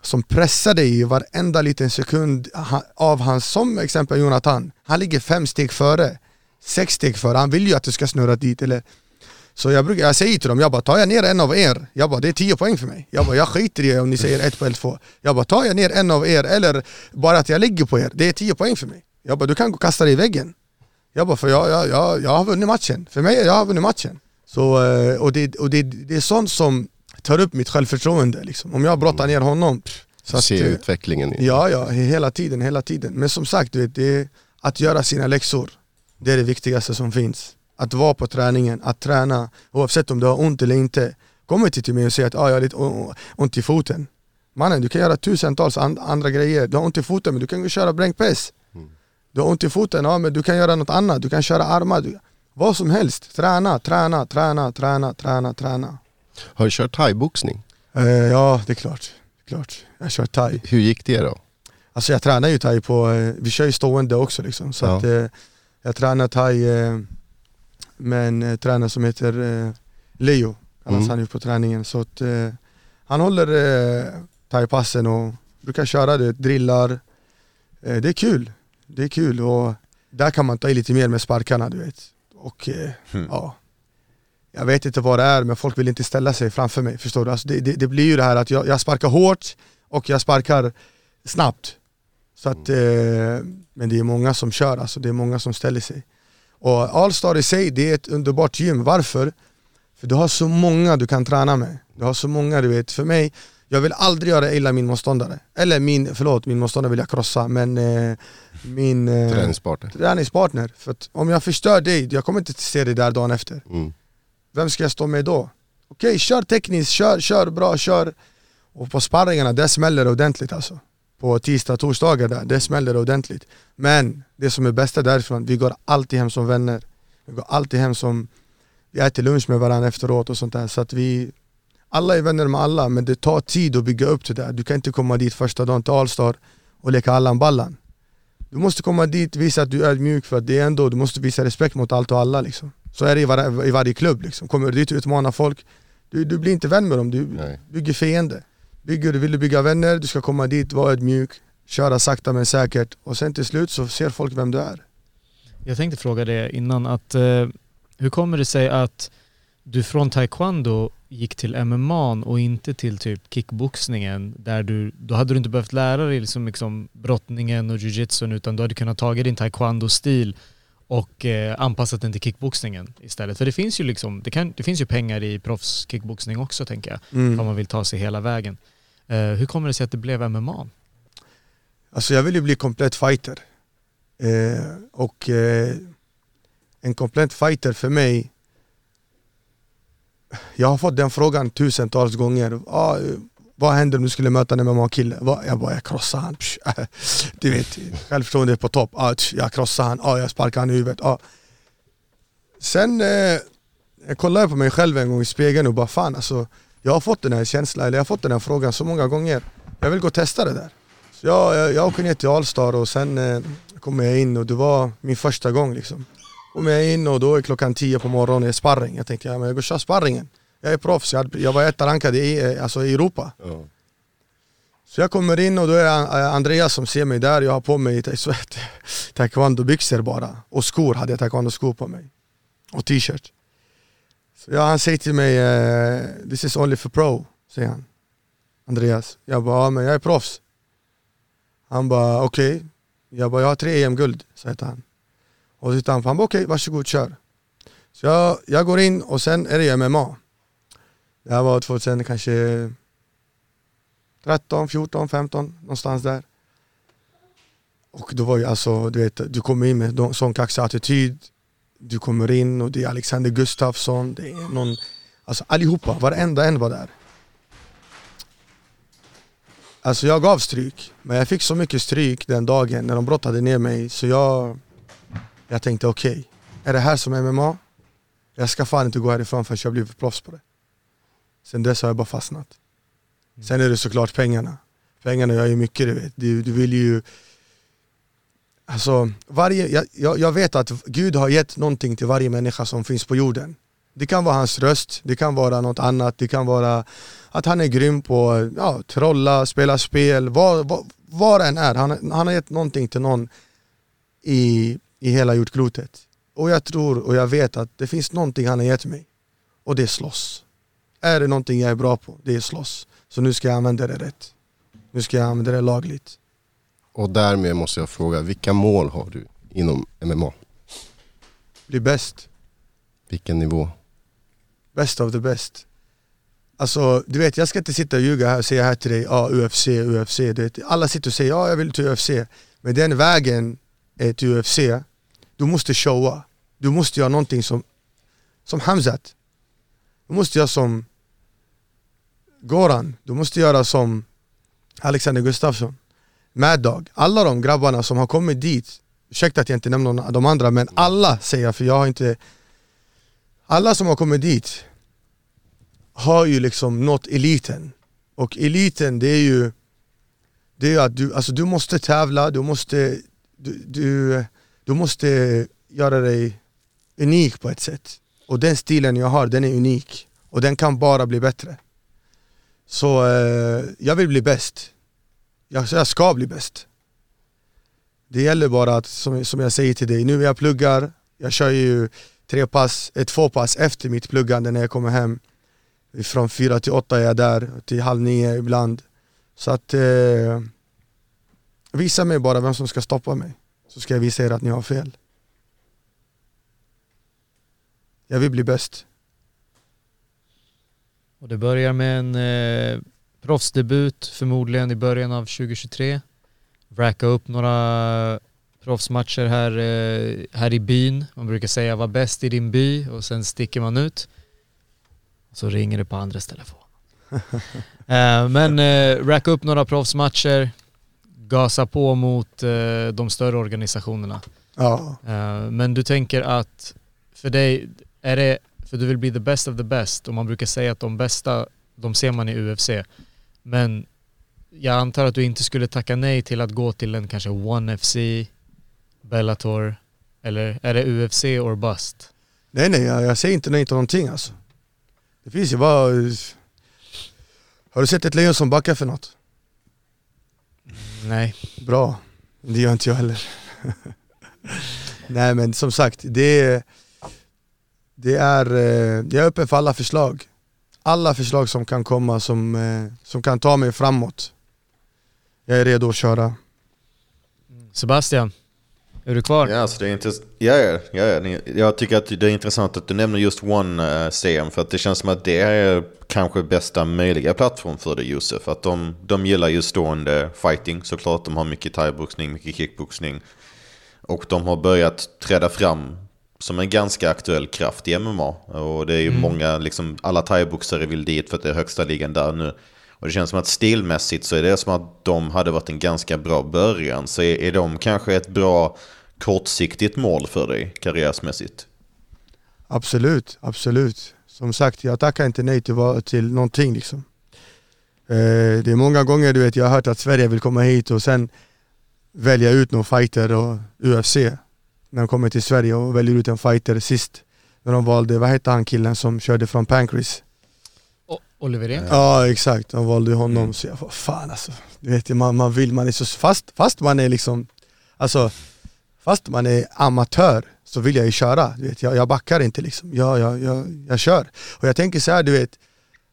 som pressar dig i varenda liten sekund av hans, som exempel Jonathan, han ligger fem steg före, sex steg före, han vill ju att du ska snurra dit eller så jag, brukar, jag säger till dem, jag bara tar jag ner en av er, jag bara det är 10 poäng för mig. Jag bara jag skiter i om ni säger ett på eller två. Jag bara tar jag ner en av er eller bara att jag ligger på er, det är 10 poäng för mig. Jag bara du kan gå och kasta dig i väggen. Jag bara för jag, jag, jag, jag har vunnit matchen. För mig, jag har vunnit matchen. Så, eh, och det, och det, det är sånt som tar upp mitt självförtroende liksom. Om jag brottar ner honom. pff, Så att, Se eh, utvecklingen. Ja, ja, hela tiden, hela tiden. Men som sagt, du vet, det är att göra sina läxor. Det är det viktigaste som finns. Att vara på träningen, att träna, oavsett om du har ont eller inte. Kom inte till mig och säg att ah, jag har lite ont i foten. Mannen, du kan göra tusentals and- andra grejer. Du har ont i foten, men du kan köra bränkpress. Du har ont i foten, ja men du kan göra något annat. Du kan köra armar. Du, vad som helst. Träna, träna, träna, träna, träna, träna. Har du kört thaiboxning? Eh, ja, det är klart. Det är klart. Jag kör thai. Hur gick det då? Alltså jag tränar ju thai på, eh, vi kör ju stående också liksom. Så Ja. att, eh, jag tränar thai eh, med en eh, tränare som heter eh, Leo, kallas Mm. han ju på träningen. Så att, han håller eh, thai-passen och brukar köra det, drillar. Det är kul, det är kul och där kan man ta i lite mer med sparkarna du vet. Och Hmm. ja, jag vet inte vad det är men folk vill inte ställa sig framför mig, förstår du? Alltså det, det, det blir ju det här att jag, jag sparkar hårt och jag sparkar snabbt. Så att, eh, men det är många som kör, alltså det är många som ställer sig. Och Allstar i sig, det är ett underbart gym. Varför? För du har så många du kan träna med. Du har så många du vet. För mig, jag vill aldrig göra illa min motståndare. Eller min, förlåt, min motståndare vill jag krossa, men eh, min eh, Träningspartner. träningspartner. För att om jag förstör dig, jag kommer inte se dig där dagen efter. Mm. Vem ska jag stå med då? Okej, kör tekniskt, kör, kör bra, kör. Och på sparringarna, där smäller det ordentligt alltså. På tisdag, torsdagar där, det smäller det ordentligt. Men det som är bästa därifrån, vi går alltid hem som vänner. Vi går alltid hem som, vi äter lunch med varandra efteråt och sånt där. Så att vi, alla är vänner med alla, men det tar tid att bygga upp det där. Du kan inte komma dit första dagen till Allstar och leka Allan Ballan. Du måste komma dit, visa att du är mjuk för att det är ändå, du måste visa respekt mot allt och alla liksom. Så är det i, var, i varje klubb liksom. Kommer du dit och utmanar folk, du, du blir inte vän med dem, du Nej. bygger fiende. Bygger, vill du bygga vänner, du ska komma dit, vara ödmjuk, köra sakta men säkert och sen till slut så ser folk vem du är. Jag tänkte fråga det innan att eh, hur kommer det sig att du från taekwondo gick till MMA och inte till typ kickboxningen där du, då hade du inte behövt lära dig liksom, liksom brottningen och jujitsun utan du hade kunnat ta din taekwondo-stil och eh, anpassat den till kickboxningen istället. För det finns ju liksom, det, kan, det finns ju pengar i proffskickboxning också tänker jag, Mm. om man vill ta sig hela vägen. Eh, hur kommer det sig att det blev MMA? Alltså jag vill ju bli komplett fighter. Eh, och eh, en komplett fighter för mig, jag har fått den frågan tusentals gånger. Ah, vad händer om du skulle möta en MMA-kille? Jag bara, jag krossar han. Psh, Du vet, självförtroende på topp. Ah, jag krossar han, ah, jag sparkar han i huvudet. Ah. Sen eh, jag kollade på mig själv en gång i spegeln och bara fan alltså, jag har fått den här känslan, eller jag har fått den här frågan så många gånger. Jag vill gå och testa det där. Så jag, jag, jag åker ner till Allstar och sen eh, kommer jag in och det var min första gång liksom. Kommer jag in och då är klockan tio på morgonen, det är sparring. Jag tänkte, ja, men jag går och kör sparringen. Jag är proffs, jag, jag var etta rankad i, eh, alltså i Europa. Ja. Så jag kommer in och då är det eh, Andreas som ser mig där, jag har på mig taekwondo-byxor bara. Och skor, hade jag taekwondo-skor på mig. Och t-shirt. Så han säger till mig, eh, this is only for pro, säger han. Andreas. Jag bara, ja, men jag är proffs. Han bara, okej. Jag bara, jag har tre EM-guld, säger han. Och så tittar han på han bara, okej, varsågod, kör. Så jag, jag går in och sen är det MMA. Det här var 2000 kanske 13, 14, 15 någonstans där. Och då var ju alltså, du vet, du kommer in med en sån kaxig attityd. Du kommer in och det är Alexander Gustafsson, det är någon, alltså allihopa, varenda en var där. Alltså jag gav stryk, men jag fick så mycket stryk den dagen när de brottade ner mig så jag, jag tänkte okej, är det här som MMA? Jag ska fan inte gå härifrån förrän jag blivit proffs på det. Sen dess har jag bara fastnat. Sen är det såklart pengarna. Pengarna gör ju mycket du vet. Du, du vill ju... Alltså, varje, jag, jag, jag vet att Gud har gett någonting till varje människa som finns på jorden. Det kan vara hans röst, det kan vara något annat, det kan vara att han är grym på ja, trolla, spela spel, vad, vad, vad det än är. Han, han har gett någonting till någon i, i hela jordklotet. Och jag tror och jag vet att det finns någonting han har gett mig. Och det är slåss. Är det någonting jag är bra på, det är slåss. Så nu ska jag använda det rätt. Nu ska jag använda det lagligt. Och därmed måste jag fråga, vilka mål har du inom MMA? Bli bäst. Vilken nivå? Best of the best. Alltså, du vet jag ska inte sitta och ljuga här och säga här till dig, ja UFC, UFC. Du vet, alla sitter och säger, ja jag vill till UFC. Men den vägen är till UFC, du måste showa. Du måste göra någonting som, som Hamzat. Du måste göra som Goran. Du måste göra som Alexander Gustafsson. Mad Dog. Alla de grabbarna som har kommit dit, ursäkta att jag inte nämner någon- de andra, men alla säger jag för jag har inte alla som har kommit dit har ju liksom nått eliten. Och eliten det är ju det är att du, alltså du måste tävla, du måste, du, du, du måste göra dig unik på ett sätt. Och den stilen jag har, den är unik. Och den kan bara bli bättre. Så eh, jag vill bli bäst. Jag, jag ska bli bäst. Det gäller bara att, som, som jag säger till dig, nu när jag pluggar, jag kör ju tre pass, eh, två pass efter mitt pluggande när jag kommer hem. Från fyra till åtta är jag där, till halv nio ibland. Så att eh, visa mig bara vem som ska stoppa mig. Så ska jag visa er att ni har fel. Jag vill bli bäst. Och det börjar med en eh, proffsdebut förmodligen i början av 2023. Racka upp några proffsmatcher här, eh, här i byn. Man brukar säga var bäst i din by och sen sticker man ut. Och så ringer det på andras telefon. eh, men eh, racka upp några proffsmatcher, gasa på mot eh, de större organisationerna. Ja, Eh, men du tänker att för dig, är det för du vill bli the best of the best och man brukar säga att de bästa, de ser man i UFC. Men jag antar att du inte skulle tacka nej till att gå till en kanske One FC, Bellator, eller är det UFC or bust? nej nej jag, jag säger inte nej till någonting alltså. Det finns ju bara... Har du sett ett lejon som backar för något? Nej. Bra, det gör inte jag heller. Nej men som sagt, det, det är, eh, jag är öppen för alla förslag. Alla förslag som kan komma som, eh, som kan ta mig framåt. Jag är redo att köra. Sebastian, är du kvar? Ja, alltså det är intress- ja, ja, ja, jag tycker att det är intressant att du nämner just One uh, CM för att det känns som att det är kanske bästa möjliga plattform för dig Josef. Att de, de gillar ju stående fighting såklart. De har mycket thaiboxning, mycket kickboxning. Och de har börjat träda fram som en ganska aktuell kraft i MMA. Och det är ju många, liksom alla thaiboxare vill dit för att det är högsta ligan där nu. Och det känns som att stilmässigt så är det som att de hade varit en ganska bra början. Så är, är de kanske ett bra kortsiktigt mål för dig karriärsmässigt? Absolut, absolut. Som sagt, jag tackar inte nej till, till någonting liksom. Eh, det är många gånger du vet, jag har hört att Sverige vill komma hit och sen välja ut någon fighter och UFC. När de kommer till Sverige och väljer ut en fighter sist. När de valde, vad hette han killen som körde från Pancrase? O- Oliver Rehn? Ja exakt, de valde honom. Så jag bara, fan alltså. Du vet, man, man vill, man är så fast, fast man är liksom, alltså fast man är amatör så vill jag ju köra. Du vet, jag, jag backar inte liksom, jag, jag, jag, jag kör. Och jag tänker så här, du vet,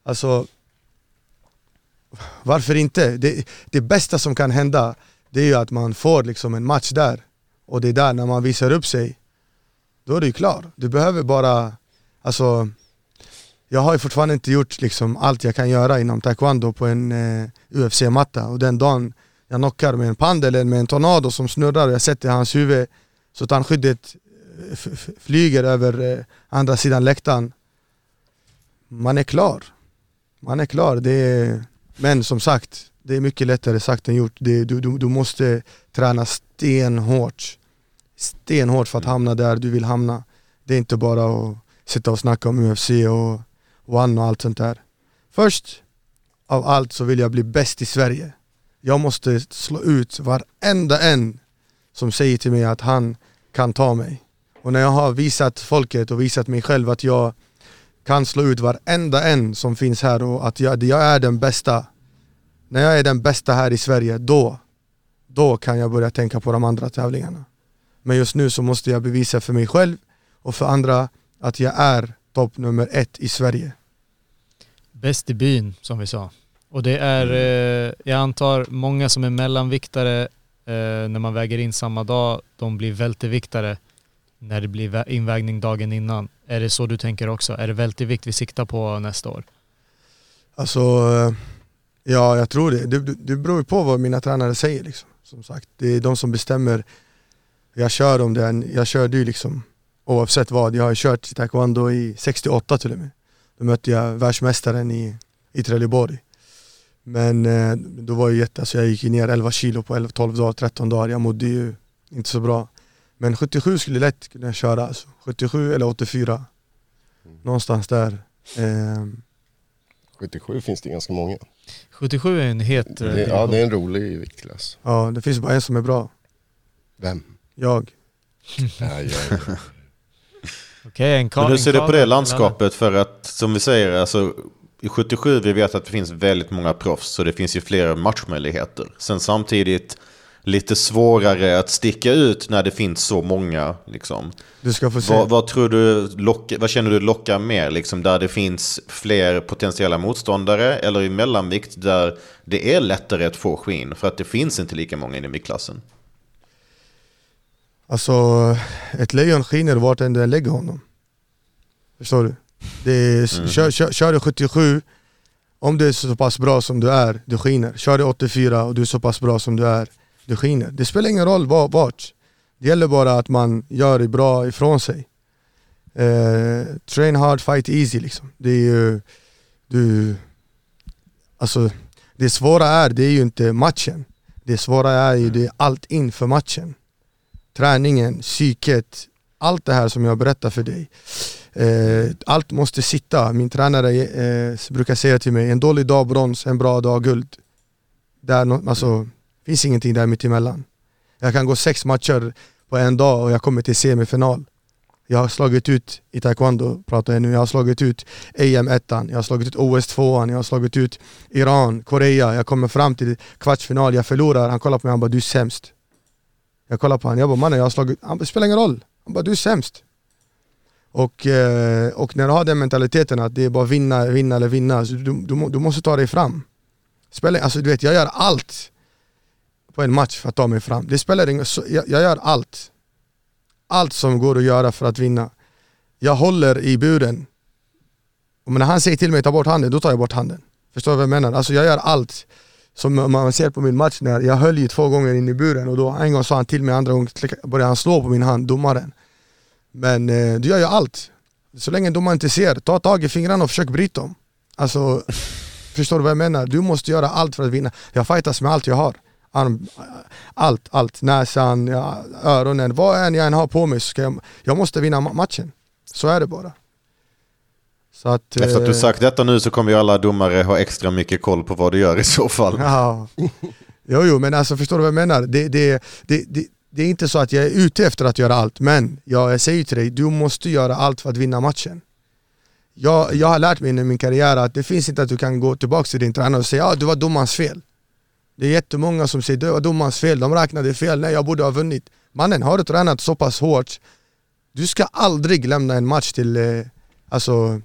alltså varför inte? Det, det bästa som kan hända det är ju att man får liksom en match där och det är där när man visar upp sig då är du klar. Du behöver bara, alltså jag har ju fortfarande inte gjort liksom allt jag kan göra inom taekwondo på en eh, UFC-matta och den dagen jag knockar med en pand eller med en tornado som snurrar och jag sätter hans huvud så att tandskyddet skyddet eh, flyger över eh, andra sidan läktaren. Man är klar. Man är klar, det är, men som sagt det är mycket lättare sagt än gjort det, du, du, du måste träna stenhårt Stenhårt för att hamna där du vill hamna Det är inte bara att sitta och snacka om UFC och One och allt sånt där. Först av allt så vill jag bli bäst i Sverige. Jag måste slå ut varenda en som säger till mig att han kan ta mig. Och när jag har visat folket och visat mig själv att jag kan slå ut varenda en som finns här och att jag, jag är den bästa. När jag är den bästa här i Sverige, då, då kan jag börja tänka på de andra tävlingarna. Men just nu så måste jag bevisa för mig själv och för andra att jag är topp nummer ett i Sverige. Bäst i byn som vi sa. Och det är, eh, jag antar många som är mellanviktare eh, när man väger in samma dag, de blir välteviktare när det blir vä- invägning dagen innan. Är det så du tänker också? Är det vältevikt vi siktar på nästa år? Alltså, eh, ja jag tror det. Det, det- beror på vad mina tränare säger liksom. Som sagt, det är de som bestämmer. Jag kör om det, jag körde ju liksom oavsett vad. Jag har kört taekwondo i 68 till och med. Då mötte jag världsmästaren i, i Trelleborg. Men eh, då var ju jätte, alltså jag gick ner 11 kilo på 11, 12 dagar, 13 dagar. Jag mådde ju inte så bra. Men 77 skulle lätt kunna köra alltså. 77 eller 84. Någonstans där. Eh, 77 finns det ganska många. 77 är en het eh, Det, ja, det är en rolig viktklass. ja, det finns bara en som är bra. Vem? Jag. Ja, jag, Okej, en hur ser du på det landskapet? För att som vi säger, alltså, i 77 vi vet att det finns väldigt många proffs så det finns ju flera matchmöjligheter. Sen samtidigt lite svårare att sticka ut när det finns så många. Liksom. Du ska få se. Vad, vad, tror du lockar, vad känner du lockar mer? Liksom, där det finns fler potentiella motståndare eller i mellanvikt där det är lättare att få skinn för att det finns inte lika många i den viktklassen? Alltså, ett lejon skiner vart än den lägger honom. Förstår du? Det är, kör, kör, kör du 77, om du är så pass bra som du är, du skiner. Kör du 84 och du är så pass bra som du är, det skiner. Det spelar ingen roll var- vart. Det gäller bara att man gör det bra ifrån sig. Eh, train hard, fight easy liksom. Det är ju, du, alltså, det svåra är, det är ju inte matchen. Det svåra är ju det är allt inför matchen. Träningen, psyket, allt det här som jag berättar för dig. Eh, allt måste sitta. Min tränare eh, brukar säga till mig, en dålig dag brons, en bra dag guld. Där, alltså, finns ingenting där mittemellan. Jag kan gå sex matcher på en dag och jag kommer till semifinal. Jag har slagit ut i taekwondo, pratar jag nu, jag har slagit ut EM 1 jag har slagit ut OS 2 jag har slagit ut Iran, Korea, jag kommer fram till kvartsfinal, jag förlorar, han kollar på mig han bara du är sämst. Jag kollar på honom, jag bara mannen jag har slagit, han bara, spelar ingen roll, han bara du är sämst. Och, eh, och när du har den mentaliteten att det är bara vinna, vinna eller vinna, du, du, du måste ta dig fram. Spelar, alltså du vet, jag gör allt på en match för att ta mig fram. Det spelar ingen jag, jag gör allt. Allt som går att göra för att vinna. Jag håller i buren. Och när han säger till mig ta bort handen, då tar jag bort handen. Förstår du vad jag menar? Alltså jag gör allt. Som man ser på min match när jag höll ju två gånger in i buren och då en gång sa han till mig, andra gången började han slå på min hand, domaren. Men eh, du gör ju allt. Så länge domaren inte ser, ta tag i fingrarna och försök bryta dem. Alltså, förstår du vad jag menar? Du måste göra allt för att vinna. Jag fightas med allt jag har. Arm, allt, allt. Näsan, ja, öronen, vad än jag än har på mig så ska jag, jag måste vinna ma- matchen. Så är det bara. Så att, Efter att du eh, sagt detta nu så kommer ju alla domare ha extra mycket koll på vad du gör i så fall. Ja. Jo, jo, men alltså förstår du vad jag menar? Det, det, det, det, det är inte så att jag är ute efter att göra allt, men jag, jag säger till dig, du måste göra allt för att vinna matchen. Jag, jag har lärt mig under min karriär att det finns inte att du kan gå tillbaka till din tränare och säga ja, det var domarens fel. Det är jättemånga som säger det var domarens fel, de räknade fel, nej jag borde ha vunnit. Mannen, har du tränat så pass hårt, du ska aldrig lämna en match till, eh, alltså,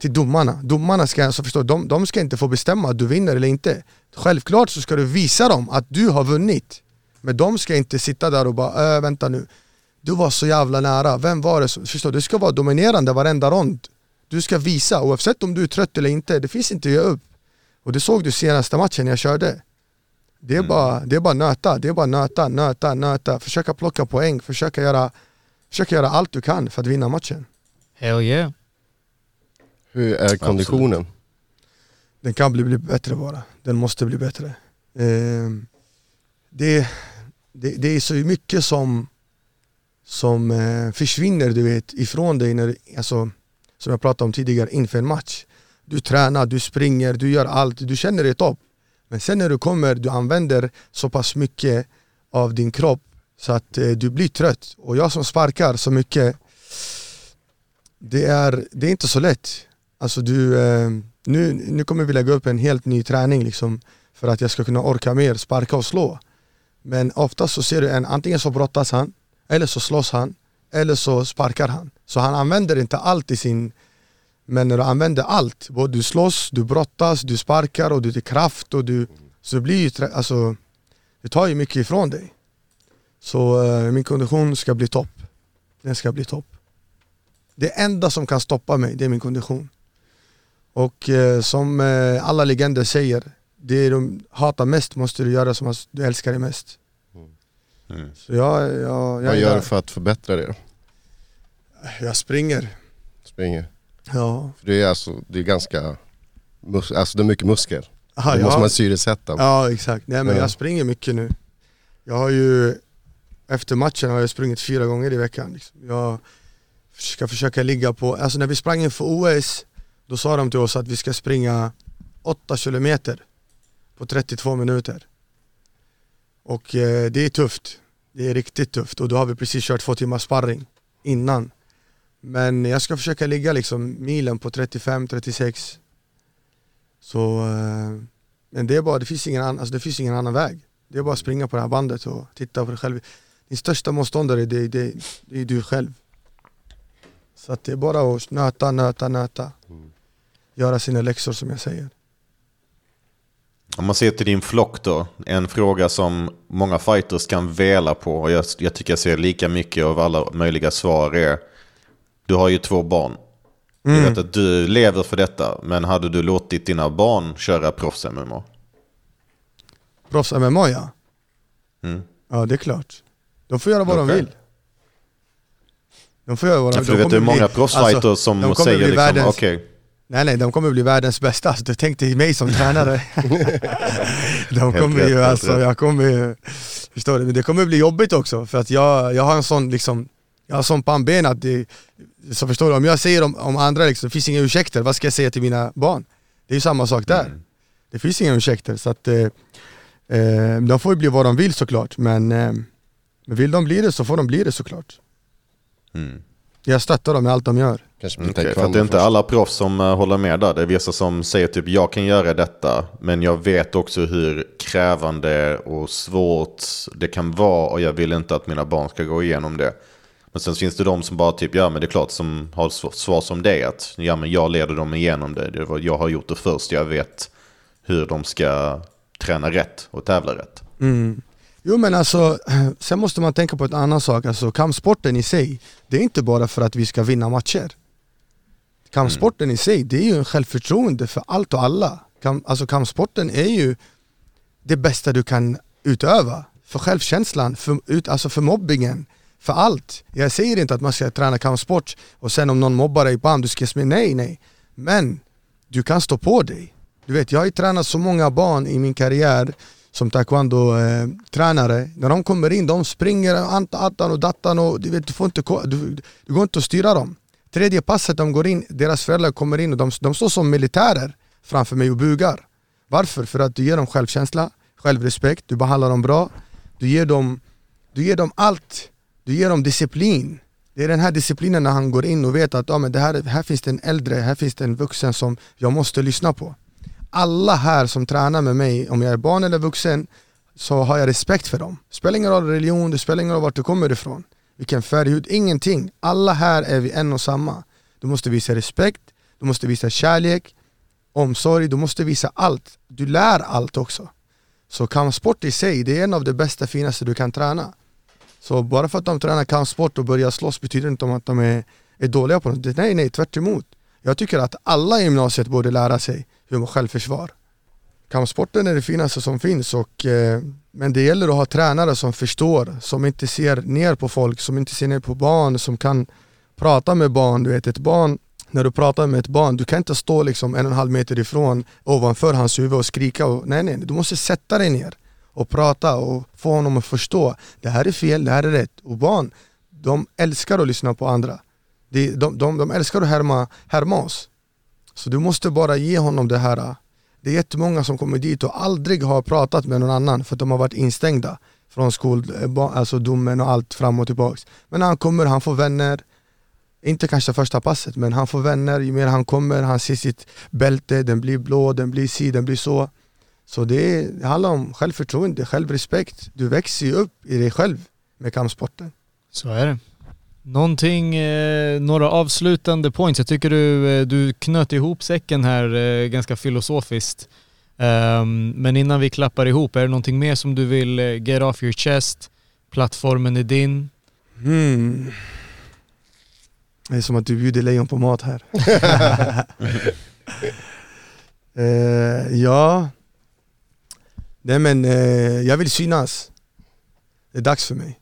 till domarna. Domarna ska, alltså förstå, de, de ska inte få bestämma att du vinner eller inte. Självklart så ska du visa dem att du har vunnit. Men de ska inte sitta där och bara äh, vänta nu, du var så jävla nära, vem var det som... Förstår, du Du ska vara dominerande varenda rond. Du ska visa, oavsett om du är trött eller inte, det finns inte att ge upp. Och det såg du senaste matchen jag körde. Det är, bara, det är bara nöta, det är bara nöta, nöta, nöta, försöka plocka poäng, försöka göra, försöka göra allt du kan för att vinna matchen. Hell yeah. Hur är konditionen? Den kan bli, bli bättre bara. Den måste bli bättre. Ehm, det, det, det är så mycket som, som eh, försvinner du vet, ifrån dig, när, alltså, som jag pratade om tidigare, inför en match. Du tränar, du springer, du gör allt, du känner dig topp. Men sen när du kommer, du använder så pass mycket av din kropp så att eh, du blir trött. Och jag som sparkar så mycket, det är, det är inte så lätt. Alltså du, eh, nu, nu kommer vi lägga upp en helt ny träning liksom för att jag ska kunna orka mer, sparka och slå. Men oftast så ser du en, antingen så brottas han, eller så slåss han, eller så sparkar han. Så han använder inte allt i sin... Men när du använder allt, både du slåss, du brottas, du sparkar och du tar kraft och du... Så blir ju, alltså, det tar ju mycket ifrån dig. Så eh, min kondition ska bli topp. Den ska bli topp. Det enda som kan stoppa mig, det är min kondition. Och eh, som eh, alla legender säger, det de hatar mest måste du göra som du älskar det mest. Mm. Så jag, jag, jag, Vad gör du för att förbättra det då? jag springer. Springer? Ja. För det är alltså, det är ganska, mus- alltså det är mycket muskler. Aha, Det ja. måste man syresätta. Ja exakt, nej men Ja. jag springer mycket nu Jag har ju Efter matchen har jag sprungit fyra gånger i veckan liksom. Jag ska försöka ligga på, alltså när vi sprang inför OS Då sa de till oss att vi ska springa 8 kilometer På 32 minuter Och eh, det är tufft Det är riktigt tufft och då har vi precis kört två timmars sparring Innan Men jag ska försöka ligga liksom milen på 35-36 Så eh, men det är bara, det finns ingen annan, alltså det finns ingen annan väg. Det är bara att springa på det här bandet och titta på dig själv. Din största motståndare, det, det, det är du själv. Så att det är bara att nöta, nöta, nöta. Göra sina läxor som jag säger. Om man ser till din flock då, en fråga som många fighters kan väla på och jag, jag tycker jag ser lika mycket av alla möjliga svar är Du har ju två barn. Jag Mm. vet att du lever för detta, men hade du låtit dina barn köra proffs-MMA? Proffs MMA ja. Mm. Ja det är klart. De får göra vad de Okej. vill. De får göra vad de Ja, vill. för du De vet, kommer många proffsfighters alltså, som de säger liksom, världens- okej, Nej nej, de kommer bli världens bästa. Alltså, du tänk dig mig som tränare. de kommer ju alltså, jag kommer ju, förstår du? Men det kommer bli jobbigt också för att jag, jag har en sån liksom, jag har sån pannben att det, så förstår du, om jag säger om, om andra liksom, det finns inga ursäkter, vad ska jag säga till mina barn? Det är ju samma sak där. Mm. Det finns inga ursäkter så att eh, eh, de får ju bli vad de vill såklart men, eh, men vill de bli det så får de bli det såklart. Mm. Jag stöttar dem i allt de gör. Kanske Okej, för det är inte först. alla proffs som eh, håller med där. Det är vissa som säger typ jag kan göra detta, men jag vet också hur krävande och svårt det kan vara och jag vill inte att mina barn ska gå igenom det. Men sen finns det de som bara typ, ja men det är klart som har sv- svar som det att ja men jag leder dem igenom det. det var, jag har gjort det först, jag vet hur de ska träna rätt och tävla rätt. Mm. Jo men alltså, sen måste man tänka på en annan sak, alltså kampsporten i sig, det är inte bara för att vi ska vinna matcher. Kampsporten i sig, det är ju en självförtroende för allt och alla. Kamp, alltså kampsporten är ju det bästa du kan utöva. För självkänslan, för, ut, alltså för mobbingen, för allt. Jag säger inte att man ska träna kampsport och sen om någon mobbar dig, bam, du ska smita. nej nej. Men du kan stå på dig. Du vet, jag har ju tränat så många barn i min karriär som taekwondo-tränare. Eh, När de kommer in, de springer attan och dattan och du, vet, du, får inte, du, du går inte att styra dem. Tredje passet de går in, deras föräldrar kommer in och de, de står som militärer framför mig och bugar. Varför? För att du ger dem självkänsla, självrespekt, du behandlar dem bra, du ger dem, du ger dem allt. Du ger dem disciplin. Det är den här disciplinen när han går in och vet att ah, men det här, här finns det en äldre, här finns det en vuxen som jag måste lyssna på. Alla här som tränar med mig, om jag är barn eller vuxen, så har jag respekt för dem. Det spelar ingen roll religion, det spelar ingen roll vart du kommer ifrån. Vilken färg, hud, ingenting. Alla här är vi en och samma. Du måste visa respekt, du måste visa kärlek, omsorg, du måste visa allt. Du lär allt också. Så kampsport i sig, det är en av de bästa, finaste du kan träna. Så bara för att de tränar kampsport och börjar slåss betyder inte att de är, är dåliga på något. Nej, nej, tvärt emot. Jag tycker att alla i gymnasiet borde lära sig hur man självförsvar. Kampsporten är det finaste som finns och, eh, men det gäller att ha tränare som förstår, som inte ser ner på folk, som inte ser ner på barn, som kan prata med barn. Du vet, ett barn, när du pratar med ett barn, du kan inte stå liksom en och en halv meter ifrån ovanför hans huvud och skrika. Och, nej, nej, du måste sätta dig ner och prata och få honom att förstå. Det här är fel, det här är rätt. Och barn, de älskar att lyssna på andra. De, de, de, de älskar att härma, härma oss. Så du måste bara ge honom det här. Det är jättemånga som kommer dit och aldrig har pratat med någon annan för att de har varit instängda från skol, eh, alltså domen och allt fram och tillbaks. Men när han kommer, han får vänner. Inte kanske första passet, men han får vänner. Ju mer han kommer, han ser sitt bälte, den blir blå, den blir si, den blir så. Så det, är, det handlar om självförtroende, självrespekt. Du växer ju upp i dig själv med kampsporten. Så är det. Någonting, eh, några avslutande points. Jag tycker du, eh, du knöt ihop säcken här eh, ganska filosofiskt. Ehm, men innan vi klappar ihop, är det någonting mer som du vill eh, get off your chest? Plattformen är din. Hmm. Det är som att du bjuder lejon på mat här. eh, ja, nej men eh, jag vill synas. Det är dags för mig.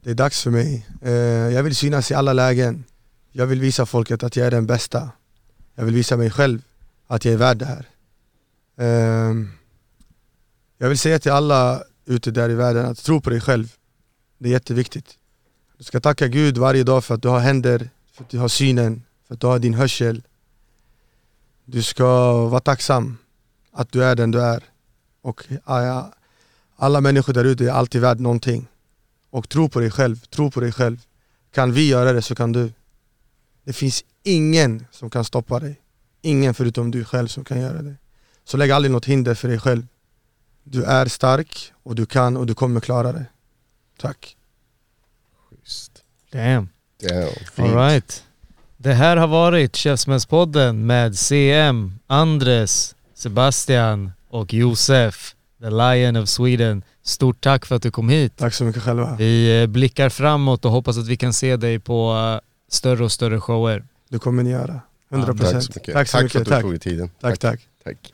Det är dags för mig. Eh, jag vill synas i alla lägen. Jag vill visa folket att jag är den bästa. Jag vill visa mig själv att jag är värd det här. Eh, jag vill säga till alla ute där i världen att tro på dig själv. Det är jätteviktigt. Du ska tacka Gud varje dag för att du har händer, för att du har synen, för att du har din hörsel. Du ska vara tacksam att du är den du är. Och alla människor där ute är alltid värd någonting. Och tro på dig själv, tro på dig själv. Kan vi göra det så kan du. Det finns ingen som kan stoppa dig. Ingen förutom du själv som kan göra det. Så lägg aldrig något hinder för dig själv. Du är stark och du kan och du kommer klara det. Tack. Damn. Damn. All right. Det här har varit Käftsmällspodden med CM, Andres, Sebastian och Josef, the Lion of Sweden. Stort tack för att du kom hit. Tack så mycket själva. Vi eh, blickar framåt och hoppas att vi kan se dig på eh, större och större shower. Det kommer ni göra. 100 Tack procent. så mycket. Tack så för mycket. att du Tack. tog dig tiden. tack, tack. tack.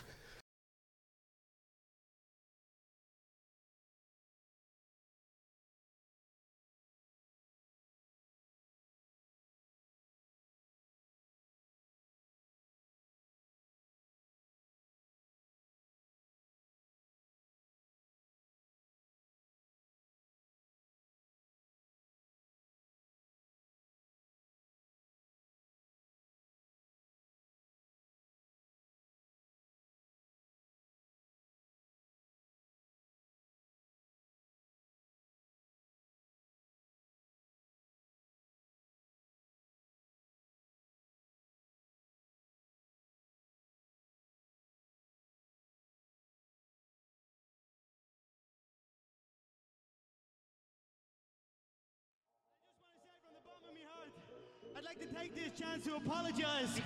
Take this chance to apologize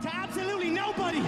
to absolutely nobody.